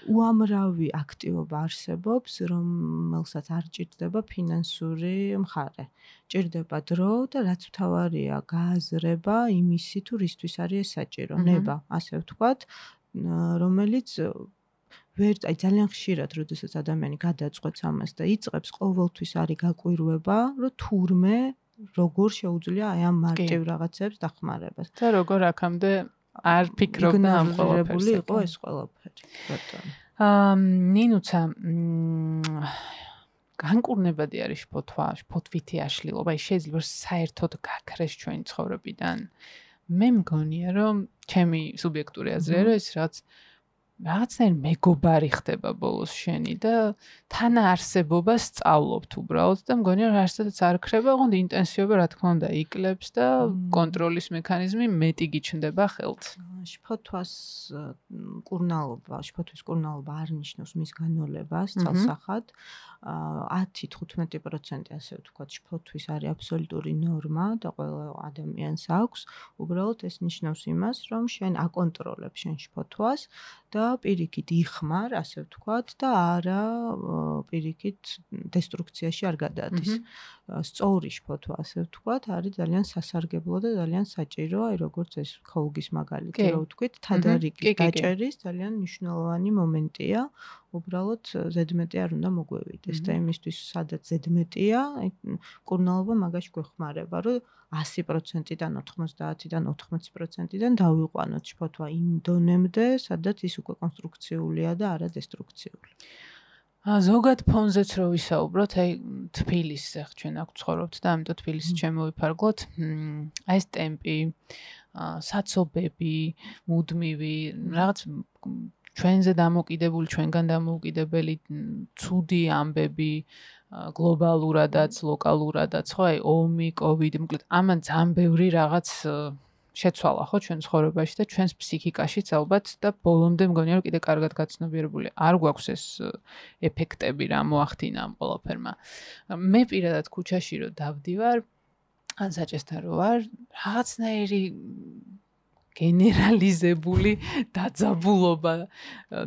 უამრავი აქტივობა არსებობს, რომელსაც არ ჭირდება ფინანსური მხარე. ჭირდება დრო და რაც მთავარია, გააზრება იმისი თუ რისთვის არის ეს საჭირო, ნება, ასე ვთქვათ, რომელიც ვერ აი ძალიან ხშირად როდესაც ადამიანი გადაწყვეტს ამას და იწყებს ყოველთვის არის გაკვირვება რომ თურმე როგორ შეუძლია აი ამ მარტივ რაღაცებს დახმარებას. და როგორ აქამდე არ ფიქრობდა ამ ყველაფერს იყო ეს ყველაფერი ბატონო აა ნინუცა განკურნებადი არის ფოთვა ფოთვითი აშლილობა. აი შეიძლება საერთოდ გაქრეს ჩვენი ცხოვრებიდან. მე მგონია რომ ჩემი სუბიექტური აზრია რომ ეს რაც რაღაცნაირ მეგობარი ხდება ბოლოს შენი და თანა არსებობას სწავლობთ უბრალოდ და მგონია რომ არსებობს არ ქრება, ოღონდ ინტენსივობა რა თქმა უნდა იკლებს და კონტროლის მექანიზმი მეტი გიჩნდება ხელთ. შფოთვას კურნალობა, შფოთვის კურნალობა არ ნიშნავს მის განოლებას ცალსახად. 10-15% ასე ვთქვათ, შფოთვის არის აბსოლუტური ნორმა და ყველა ადამიანს აქვს. უბრალოდ ეს ნიშნავს იმას, რომ შენ აკონტროლებ შენ შფოთვას და პირიქით იხმარ, ასე ვთქვათ, და არა პირიქით დესტრუქციაში არ გადადის. სწორი შფოთვა, ასე ვთქვათ, არის ძალიან სასარგებლო და ძალიან საჭირო, აი როგორც ეს ქოლგის მაგალითი რო ვთქვით, თადარიკის დაჭერის ძალიან მნიშვნელოვანი მომენტია. უბრალოდ ზედმეტი არ უნდა მოგვევიდეს და იმისთვის სადაც ზედმეტია, კურნალობა მაგაში გვეხმარება, რომ 100%-დან 90-დან 80%-დან დავიყვანოთ შფოთვა იმ დონემდე, სადაც ის უკვე კონსტრუქციულია და არა დესტრუქციული. ა ზოგად ფონზეც რო ვისაუბროთ, აი თბილისზე ჩვენ აქ ცხოვრობთ და ამიტომ თბილისში შემოვიფარგლოთ. აი ეს ტემპი, საცობები, მუდმივი, რაღაც ჩვენზე დამოკიდებული, ჩვენგან დამოკიდებელი ცუდი ამბები, გლობალურადაც, ლოკალურადაც, ხო, აი ომი, კოვიდი, მოკლედ ამან ძალიან ბევრი რაღაც შეცვალა ხო ჩვენ ცხოვრებაში და ჩვენს ფსიქიკაშიც ალბათ და ბოლომდე მგონია რომ კიდე კარგად გაცნობიერებული არ გვაქვს ეს ეფექტები რა მოახდინა ამ ყველაფერმა. მე პირადად ქუჩაში რომ დავდივარ ან საჭესთან რო ვარ, რაღაცნაირი გენერალიზებული დაძაბულობა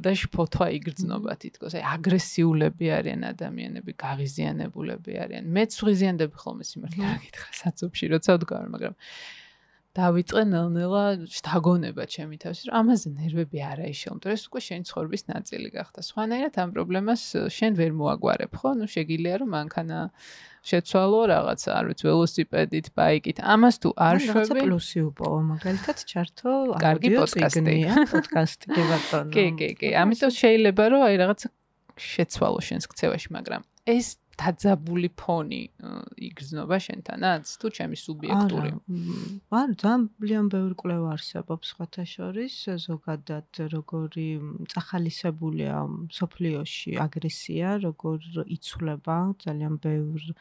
და შფოთვა იგრძნობა თითქოს. აი აგრესიულები არიან ადამიანები, გაღიზიანებულები არიან. მეც ღიზიანდები ხოლმე სიმართლე რა გითხრა საცობში, როცა ვდგარ, მაგრამ დავიწყე ნელ-ნელა შთაგონება ჩემი თავში, რომ ამაზე ნერვები არ აიშალ, მაგრამ ეს უკვე შენ ცხოვრების ნაწილი გახდა. სხვანაირად ამ პრობლემას შენ ვერ მოაგვარებ, ხო? ნუ შეგიძლია რომ მანქანა შეცვალო რაღაცა, არ ვიცი, ველოსიპედით, ბაიკით. ამას თუ არ შვები, რაღაცა პლუსი უპოვო, მაგალითად ჩართო კარგი პოდკასტი, პოდკასტი კი ბატონო. კი, კი, კი. ამიტომ შეიძლება რომ აი რაღაცა შეცვალო შენს ქცევაში, მაგრამ ეს დაძაბული ფონი იგრძნობა შენთანაც თუ ჩემი სუბიექტური? არა, ძალიან ბევრი კვლევა არსებობს სხვათა შორის, ზოგადად როგორი წახალისებულია სოფლიოში აგრესია, როგორ იცვლება ძალიან ბევრი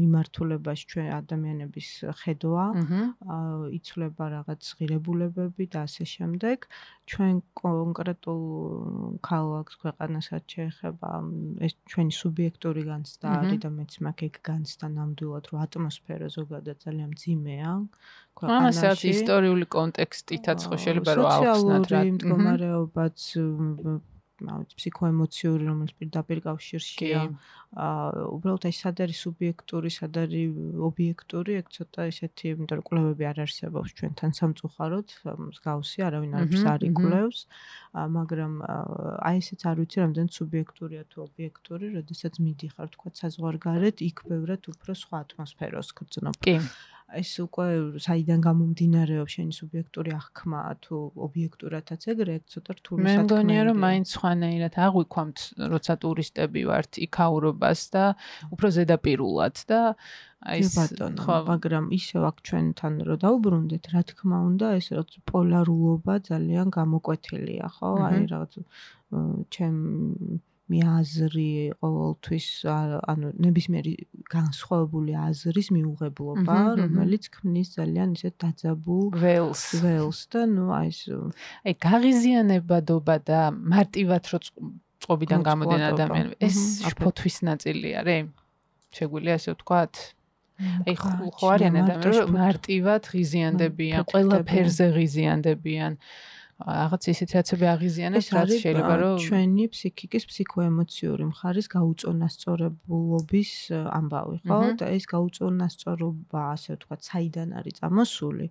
მიმართულებას ჩვენ ადამიანების ხედვა, იცვლება რაღაც ღირებულებები და ასე შემდეგ. ჩვენ კონკრეტულ ქალაქს ქვეყანასაც შეეხება ეს ჩვენი სუბიექტური განცდა არის და მეც მაგ ეგ განცდა ნამდვილად რომ ატმოსფერო ზოგადად ძალიან ძიმეა ქვეყანაში. ამასაც ისტორიული კონტექსტითაც ხო შეიძლება რომ აუხსნათ რა მდგომარეობაც მავით ფსიქოემოციური რომელიც პირდაპირ კავშირშია აა უბრალოდ ეს სად არის სუბიექტური, სად არის ობიექტური, ეგ ცოტა ესეთი, იმიტომ რომ კვლევები არ არსებობს ჩვენთან სამწუხაროდ, მსგავსი, არავინ არაფერს არ იკვლევს, მაგრამ აი ესეც არ ვიცი რამდენ სუბიექტურია თუ ობიექტური, როდესაც მიდიხარ თქვა საზღვარგარეთ, იქ ბევრად უფრო სხვა ატმოსფეროს გრძნობ. კი. ეს უკვე საიდან გამომდინარეობს შენი სუბიექტური აღქმა თუ ობიექტურადაც ეგრე ეგ ცოტა რთული საქმეა. მე მგონია რომ მაინც ხვანაირად აღვიქვამთ როცა ტურისტები ვართ იქაურობას და უფრო ზედაპირულად და აი ეს ხო. მაგრამ ისევ აქ ჩვენთან რო დაუბრუნდეთ რა თქმა უნდა ეს რო პოლარულობა ძალიან გამოკვეთილია ხო? აი რაღაც ჩემ მე აზრი ყოველთვის ანუ ნებისმიერი განსხვავებული აზრის მიუღებლობა, რომელიც ქმნის ძალიან ისეთ დაძაბულ ველს. ველს და ნუ აი ეს აი გაღიზიანებადობა და მარტივად რო წყობიდან გამოდიან ადამიანები, ეს შფოთვის ნაწილი არის? შეგვიძლია ასე ვთქვათ? აი ხო არიან ადამიანები, რომ მარტივად ღიზიანდებიან, ყველა ფერზე ღიზიანდებიან. რაღაც ისეთ რაცები აღიზიანებს, რაც შეიძლება რომ ჩვენი ფსიქიკის ფსიქოემოციური მხარის გაუწონასწორებლობის ამბავი, ხო? და ეს გაუწონასწორობა, ასე ვთქვათ, საიდან არის წამოსული?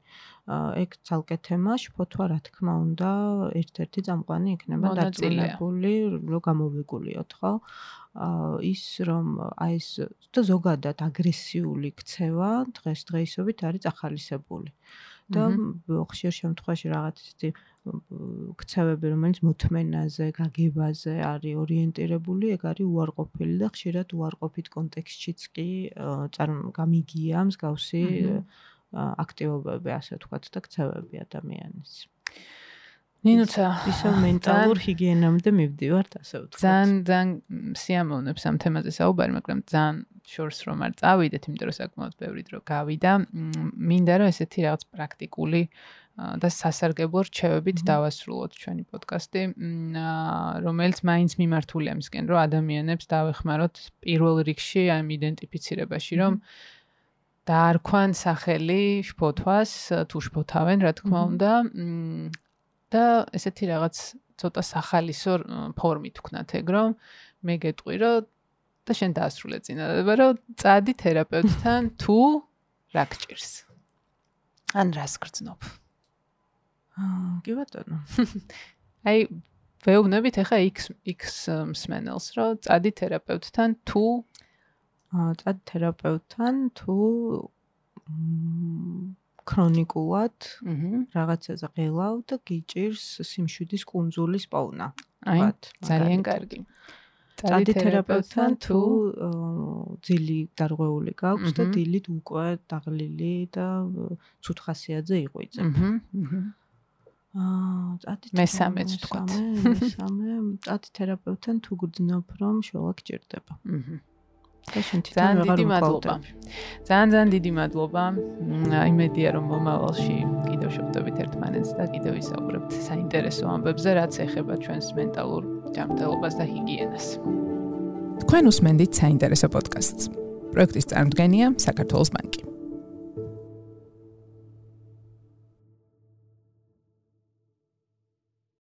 ეგ ცალკე თემა, შფოთვა, რა თქმა უნდა, ერთ-ერთი წამყვანი იქნება დაწილებული, რომ გამოვიგულიოთ, ხო? აა ის რომ აი ეს და ზოგადად აგრესიული ქცევა დღეს-დღეისობით არის ახალისებული. და ხშირ შემთხვევაში რაღაც ისეთი ქცევები, რომელიც მოთმენაზე, გაგებაზე არის ორიენტირებული, ეგ არის უარყოფილი და ხშირად უარყოფით კონტექსტშიც კი გამიგია მსგავსი აქტივობები, ასე ვთქვათ, და ქცევები ადამიანის. ნინუცა ისო მენტალურ ჰიგიენამდე მივდივართ, ასე ვთქვათ. ძალიან ძალიან სიამოვნებს ამ თემაზე საუბარი, მაგრამ ძალიან შორს რომ არ წავიდეთ, იმიტომ რომ საკმაოდ ბევრი დრო გავიდა. მინდა რომ ესეთი რაღაც პრაქტიკული და სასარგებლო რჩევებით დავასრულოთ ჩვენი პოდკასტი, რომელიც მაინც მიმართულია მისკენ, რომ ადამიანებს დავეხმაროთ პირველ რიგში ამ იდენტიფიცირებაში, რომ დაარქვან სახელი შფოთვას, თუ შფოთავენ, რა თქმა უნდა, და ესეთი რაღაც ცოტა სახალისო ფორმით ვქნათ ეგ, რომ მე გეტყვი, რომ და შენ დაასრულე წინადადება, <laughs> <laughs> რომ წადი თერაპევტთან თუ რა გჭირს. ან რას გრძნობ? კი ბატონო. აი ვეუბნებით ახლა X X მსმენელს, რომ წადი თერაპევტთან თუ წადი თერაპევტთან თუ ქრონიკულად რაღაცაზე ღელავ და გიჭირს სიმშვიდის კუნძულის პოვნა. აი ძალიან კარგი. წადი თერაპევტთან თუ ძილი დარღვეული გაქვს და დილით უკვე დაღლილი და ცუთხასიაძე იყვიძე. აჰა. აა წადი მესამეც თქვა მესამე წადი თერაპევტთან თუ გძნობ რომ შოვა გჭირდება. აჰა თვითონ დიდი მადლობა. ძალიან ძალიან დიდი მადლობა. იმედია რომ მომავალში კიდევ შევხვდებით ერთმანეთს და კიდევ ვისაუბრებთ საინტერესო ამბებზე რაც ეხება ჩვენს მენტალურ ჯანმრთელობას და ჰიგიენას. თქვენ უსმენთ საინტერესო პოდკასტს. პროექტის წარმოდგენია საქართველოს ბანკი